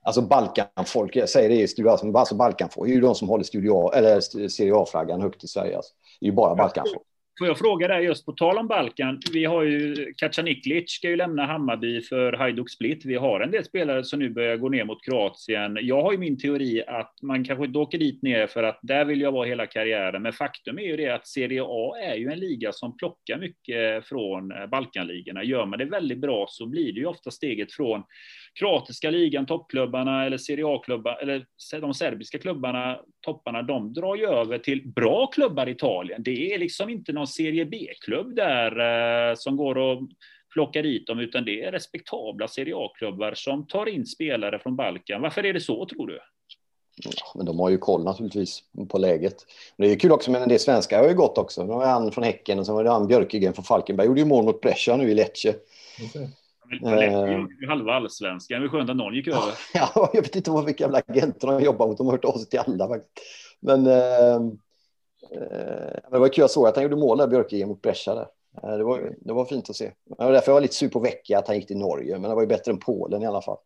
Alltså Balkanfolk, jag säger det i Studio A, alltså Balkanfolk, det är ju de som håller Studio eller Serie A-flaggan högt i Sverige. Alltså. Det är ju bara Balkanfolk. Får jag fråga dig just på tal om Balkan. Vi har ju Kacaniklic ska ju lämna Hammarby för Hajduk Split. Vi har en del spelare som nu börjar gå ner mot Kroatien. Jag har ju min teori att man kanske inte åker dit ner för att där vill jag vara hela karriären. Men faktum är ju det att Serie A är ju en liga som plockar mycket från eh, Balkanligorna. Gör man det väldigt bra så blir det ju ofta steget från kroatiska ligan, toppklubbarna eller Serie A-klubbar eller de serbiska klubbarna, topparna, de drar ju över till bra klubbar i Italien. Det är liksom inte någon Serie B-klubb där eh, som går och plockar dit dem, utan det är respektabla Serie A-klubbar som tar in spelare från Balkan. Varför är det så, tror du? Ja, men de har ju koll naturligtvis på läget. Det är kul också, men en del svenskar har ju gått också. Nu har han från Häcken och sen var det han Björkegren från Falkenberg. Gjorde ju mål mot Brescia nu i Lecce. Okay. Uh, halva allsvenskan. Det var skönt att någon gick över. *laughs* Ja, jag vet inte vad vilka jävla agenter de jobbar mot. De har hört av sig till alla faktiskt. Men uh, uh, det var kul. Jag såg att han gjorde mål där, Björkegren mot Brescia där. Det var, det var fint att se. Det var därför jag var lite sur på Vecchia att han gick till Norge, men det var ju bättre än Polen i alla fall.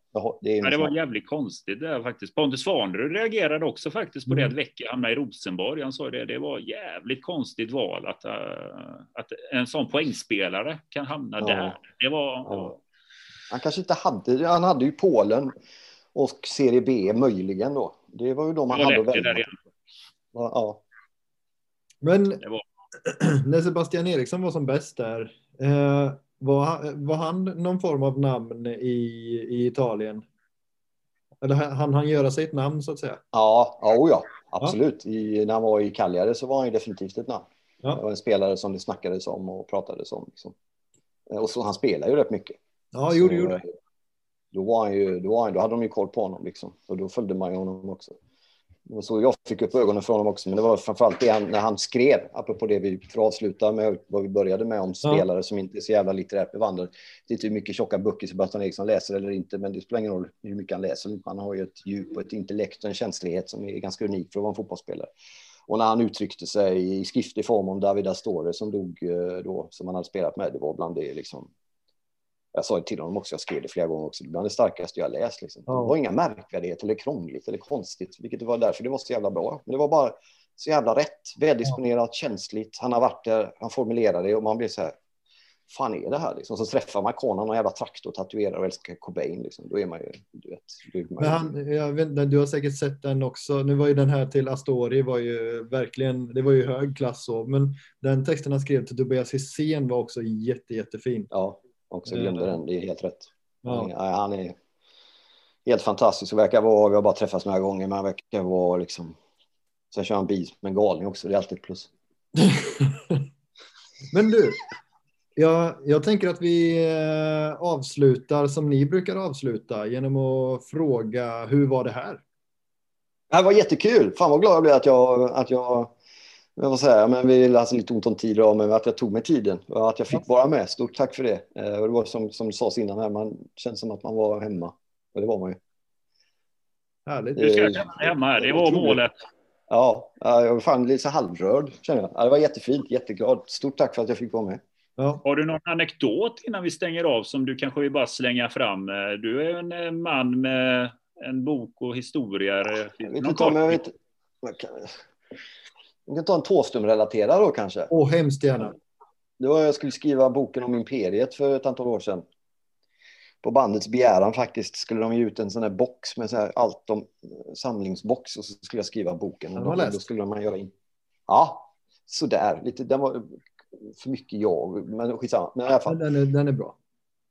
Det, ja, det var jävligt konstigt där faktiskt. Pontus Svanerud reagerade också faktiskt på mm. det att Vecchia hamnade i Rosenborg. Han sa det, det var jävligt konstigt val att, uh, att en sån poängspelare kan hamna ja. där. Det var, ja. Han kanske inte hade, han hade ju Polen och Serie B möjligen då. Det var ju de han hade att välja ja. Men var... *clears throat* när Sebastian Eriksson var som bäst där, eh, var, var han någon form av namn i, i Italien? Eller han han göra sig ett namn så att säga? Ja, oh ja absolut. Ja. I, när han var i Cagliari så var han ju definitivt ett namn. Ja. Det var en spelare som det snackades om och pratades om. Liksom. Och så, han spelar ju rätt mycket. Ja, gjorde, så, gjorde. Då, var han ju, då, var han, då hade de ju koll på honom liksom. Och då följde man ju honom också. Och så jag fick upp ögonen för honom också. Men det var framförallt det han, när han skrev, apropå det vi, för att avsluta med vad vi började med om spelare ja. som inte är så jävla litterärt bevandrade. Det är inte hur mycket tjocka böcker Sebastian Eriksson läser eller inte, men det spelar ingen roll hur mycket han läser. Han har ju ett djup och ett intellekt och en känslighet som är ganska unik för att vara en fotbollsspelare. Och när han uttryckte sig i skriftlig form om David Astore som dog eh, då, som han hade spelat med, det var bland det liksom jag sa det till honom också, jag skrev det flera gånger också, bland det starkaste jag läst. Liksom. Det var inga märkvärdigheter eller krångligt eller konstigt, vilket det var därför det var så jävla bra. Men det var bara så jävla rätt, väldisponerat, känsligt. Han har varit där, han formulerade det och man blir så här, fan är det här liksom? Så träffar man Conan, någon jävla traktor, tatuerar och älskar Cobain liksom. Då är man ju, du vet. Man Men han, jag vet inte, du har säkert sett den också. Nu var ju den här till Astori var ju verkligen, det var ju hög klass så, men den texten han skrev till Tobias Hysén var också jätte, jättefin. Ja, också glömde den. Det är helt rätt. Ja. Han är helt fantastisk och verkar vara, vi har bara träffats några gånger, men han verkar vara liksom. Sen kör han bil med en galning också, det är alltid ett plus. *laughs* men du, jag, jag tänker att vi eh, avslutar som ni brukar avsluta genom att fråga hur var det här? Det var jättekul. Fan vad glad jag blev att jag, att jag men vad säger men vi hade alltså lite ont om tid då, men att jag tog mig tiden och att jag fick vara med. Stort tack för det. Eh, och det var som, som sades innan här, man kände som att man var hemma. Och det var man ju. Härligt. Du ska känna dig hemma, det var målet. Ja, jag var fan lite så halvrörd känner jag. Ja, det var jättefint, jätteglad. Stort tack för att jag fick vara med. Ja. Har du någon anekdot innan vi stänger av som du kanske vill bara slänga fram? Du är en eh, man med en bok och historier. Jag vet inte om jag vet. Vi kan ta en Tåström-relaterad då kanske. Åh, hemskt gärna. Det var jag skulle skriva boken om Imperiet för ett antal år sedan. På bandets begäran faktiskt skulle de ge ut en sån här box med så här allt om samlingsbox och så skulle jag skriva boken. Och då, då skulle man göra in. Ja, sådär. Lite, den var för mycket jag, men skitsamma. Men i alla fall. Den är, den är bra.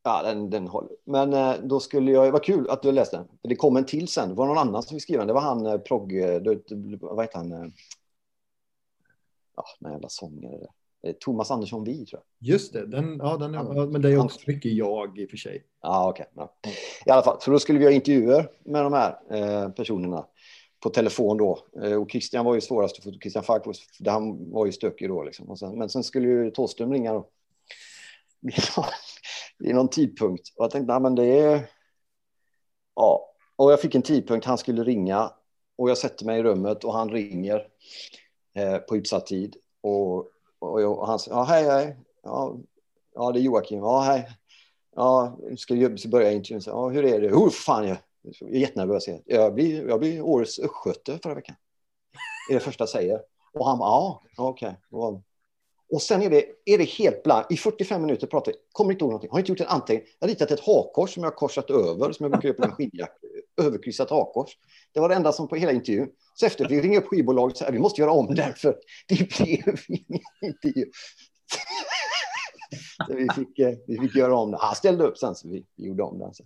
Ja, den, den håller. Men eh, då skulle jag, var kul att du läste den. Det kom en till sen, det var någon annan som fick skriva den. Det var han, eh, progg, eh, vad heter han? Ja, den jävla sångare. Thomas Andersson Vi tror jag. Just det, den, ja, den ja, men det är också mycket jag i och för sig. Ja, okej. Okay, ja. I alla fall, så då skulle vi ha intervjuer med de här eh, personerna på telefon då. Eh, och Christian var ju svårast att få, Christian Falk, för han var ju stökig då liksom. Sen, men sen skulle ju Thåström ringa då. *laughs* Vid någon tidpunkt. Och jag tänkte, nej men det är... Ja, och jag fick en tidpunkt, han skulle ringa och jag sätter mig i rummet och han ringer. Eh, på utsatt tid. Och, och, och han sa, ja, hej, hej. Ja, ja, det är Joakim. Ja, hej. ja, ska vi börja intervjun. Så, ja, hur är det? Oh, fan, jag, jag är jättenervös. Jag blir, jag blir årets östgöte förra veckan. Det är det första jag säger. Och han bara, ja, okej. Okay. Och sen är det, är det helt blankt. I 45 minuter pratar vi, kommer inte ihåg någonting. Har inte gjort en anteckning. Jag har ritat ett hakkors som jag har korsat över, som jag brukar göra på en skidjacka. *laughs* Överkryssat hakkors. Det var det enda som på hela intervjun. Så efter vi ringer upp skivbolaget och säger vi måste göra om det för det blev ingen intervju. så vi fick, eh, vi fick göra om det. Han ställde upp sen så vi, vi gjorde om den. Alltså.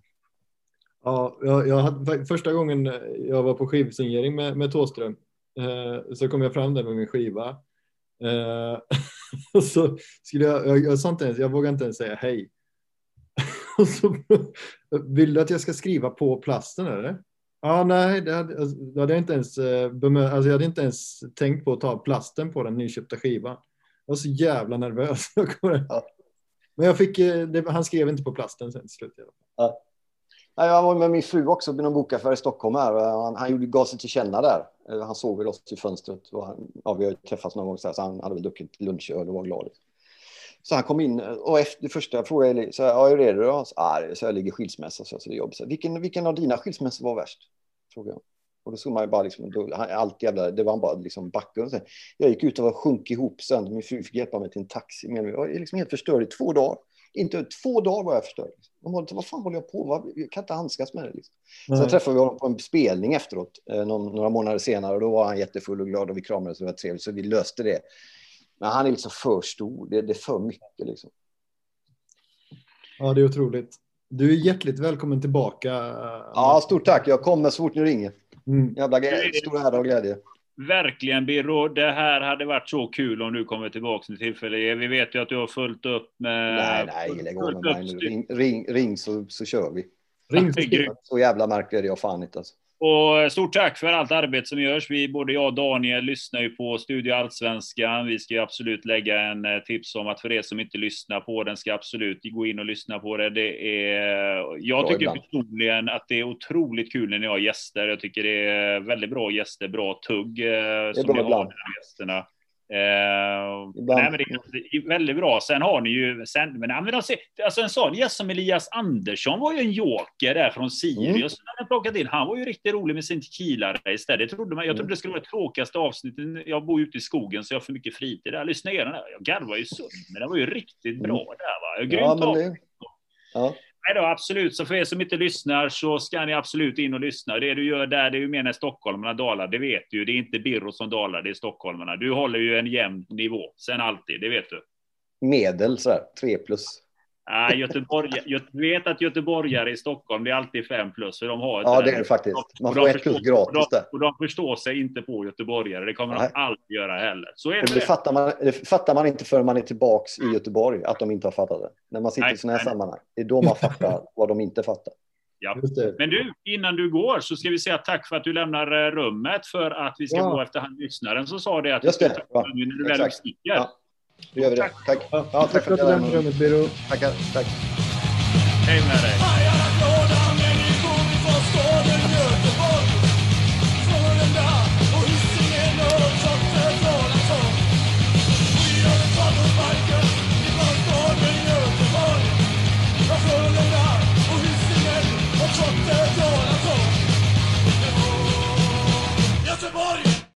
Ja, jag, jag hade, första gången jag var på skivsignering med, med Tåström eh, så kom jag fram där med min skiva. Eh, *laughs* *laughs* och så skulle jag, jag, jag, inte ens, jag vågade inte ens säga hej. *laughs* och så, *laughs* vill du att jag ska skriva på plasten eller? Ja, nej, det hade, alltså, det hade jag inte ens eh, bemö- alltså, jag hade inte ens tänkt på att ta plasten på den nyköpta skivan. Jag var så jävla nervös. Men jag fick, eh, det, han skrev inte på plasten sen till slut. Ja. Jag var med min fru också i någon bokaffär i Stockholm. Här. Han, han gjorde, gav sig till känna där. Eh, han såg väl oss i fönstret. Och han, ja, vi har träffats någon gång så, här, så han hade väl druckit lunchöl och var glad. Liksom. Så han kom in och efter det första jag frågade så ja, hur är det då? Så, ah, så jag ligger skilsmässa så, så det är jobbigt. Så, vilken, vilken av dina skilsmässor var värst? Frågade jag. Och då såg man ju bara liksom, då, allt jävla, det var bara liksom backen. Jag gick ut och sjönk ihop sen. Min fru fick hjälpa mig till en taxi. Men jag var liksom helt förstörd i två dagar. Inte två dagar var jag förstörd. De var, vad fan håller jag på med? Jag kan inte handskas med det. Liksom. Sen träffade vi honom på en spelning efteråt, eh, någon, några månader senare. Och då var han jättefull och glad och vi kramades och det var trevligt. Så vi löste det. Men han är liksom för stor. Det, det är för mycket liksom. Ja, det är otroligt. Du är hjärtligt välkommen tillbaka. Ja, stort tack. Jag kommer så fort ni ringer. Mm. Jävla stor ära och glädje. Verkligen Birro, det här hade varit så kul om du kommer tillbaka till tillfälle. Vi vet ju att du har fullt upp med... Nej, nej, lägg av med mig nu. Ring, ring, ring så, så kör vi. Ring så, så jävla märklig är jag fan inte alltså. Och stort tack för allt arbete som görs. Vi, både jag och Daniel lyssnar ju på Studio Allsvenskan. Vi ska absolut lägga en eh, tips om att för er som inte lyssnar på den ska absolut gå in och lyssna på det. det är, jag tycker personligen att det är otroligt kul när ni har gäster. Jag tycker det är väldigt bra gäster, bra tugg eh, som ni har med gästerna. Eh, nej, men det är väldigt bra. Sen har ni ju, sen, men, men alltså, alltså en sån gäst som Elias Andersson var ju en joker där från Sirius. Mm. plockat in. Han var ju riktigt rolig med sin trodde man, jag trodde det skulle vara det tråkigaste avsnittet. Jag bor ute i skogen så jag har för mycket fritid där. Lyssna igenom det. Jag garvar ju sund, men det var ju riktigt bra mm. där. Va? Grymt ja, det, ja. Nej då, absolut. Så för er som inte lyssnar så ska ni absolut in och lyssna. Det du gör där, det är ju mer när stockholmarna dalar. Det vet du Det är inte Birro som dalar, det är stockholmarna. Du håller ju en jämn nivå. Sen alltid, det vet du. Medel sådär, tre plus. Nej, Göteborg, jag vet att göteborgare i Stockholm, det är alltid fem plus. För de har ja, det är det faktiskt. Man får ett plus gratis där. Och de förstår sig inte på göteborgare. Det kommer Nej. de aldrig göra heller. Så är det. Det fattar, man, det fattar man inte förrän man är tillbaks i Göteborg, att de inte har fattat det. När man sitter nej, i sådana här sammanhang. Det är då man fattar vad de inte fattar. Ja. Men du, innan du går så ska vi säga tack för att du lämnar eh, rummet för att vi ska ja. gå efter han lyssnaren som sa det att Just det. Ja. när du väl sticker. Ja. Då gör vi det. Tack. Ja, tack, tack för att du lämnade rummet, Biro. Tackar. Tack. Hej med dig.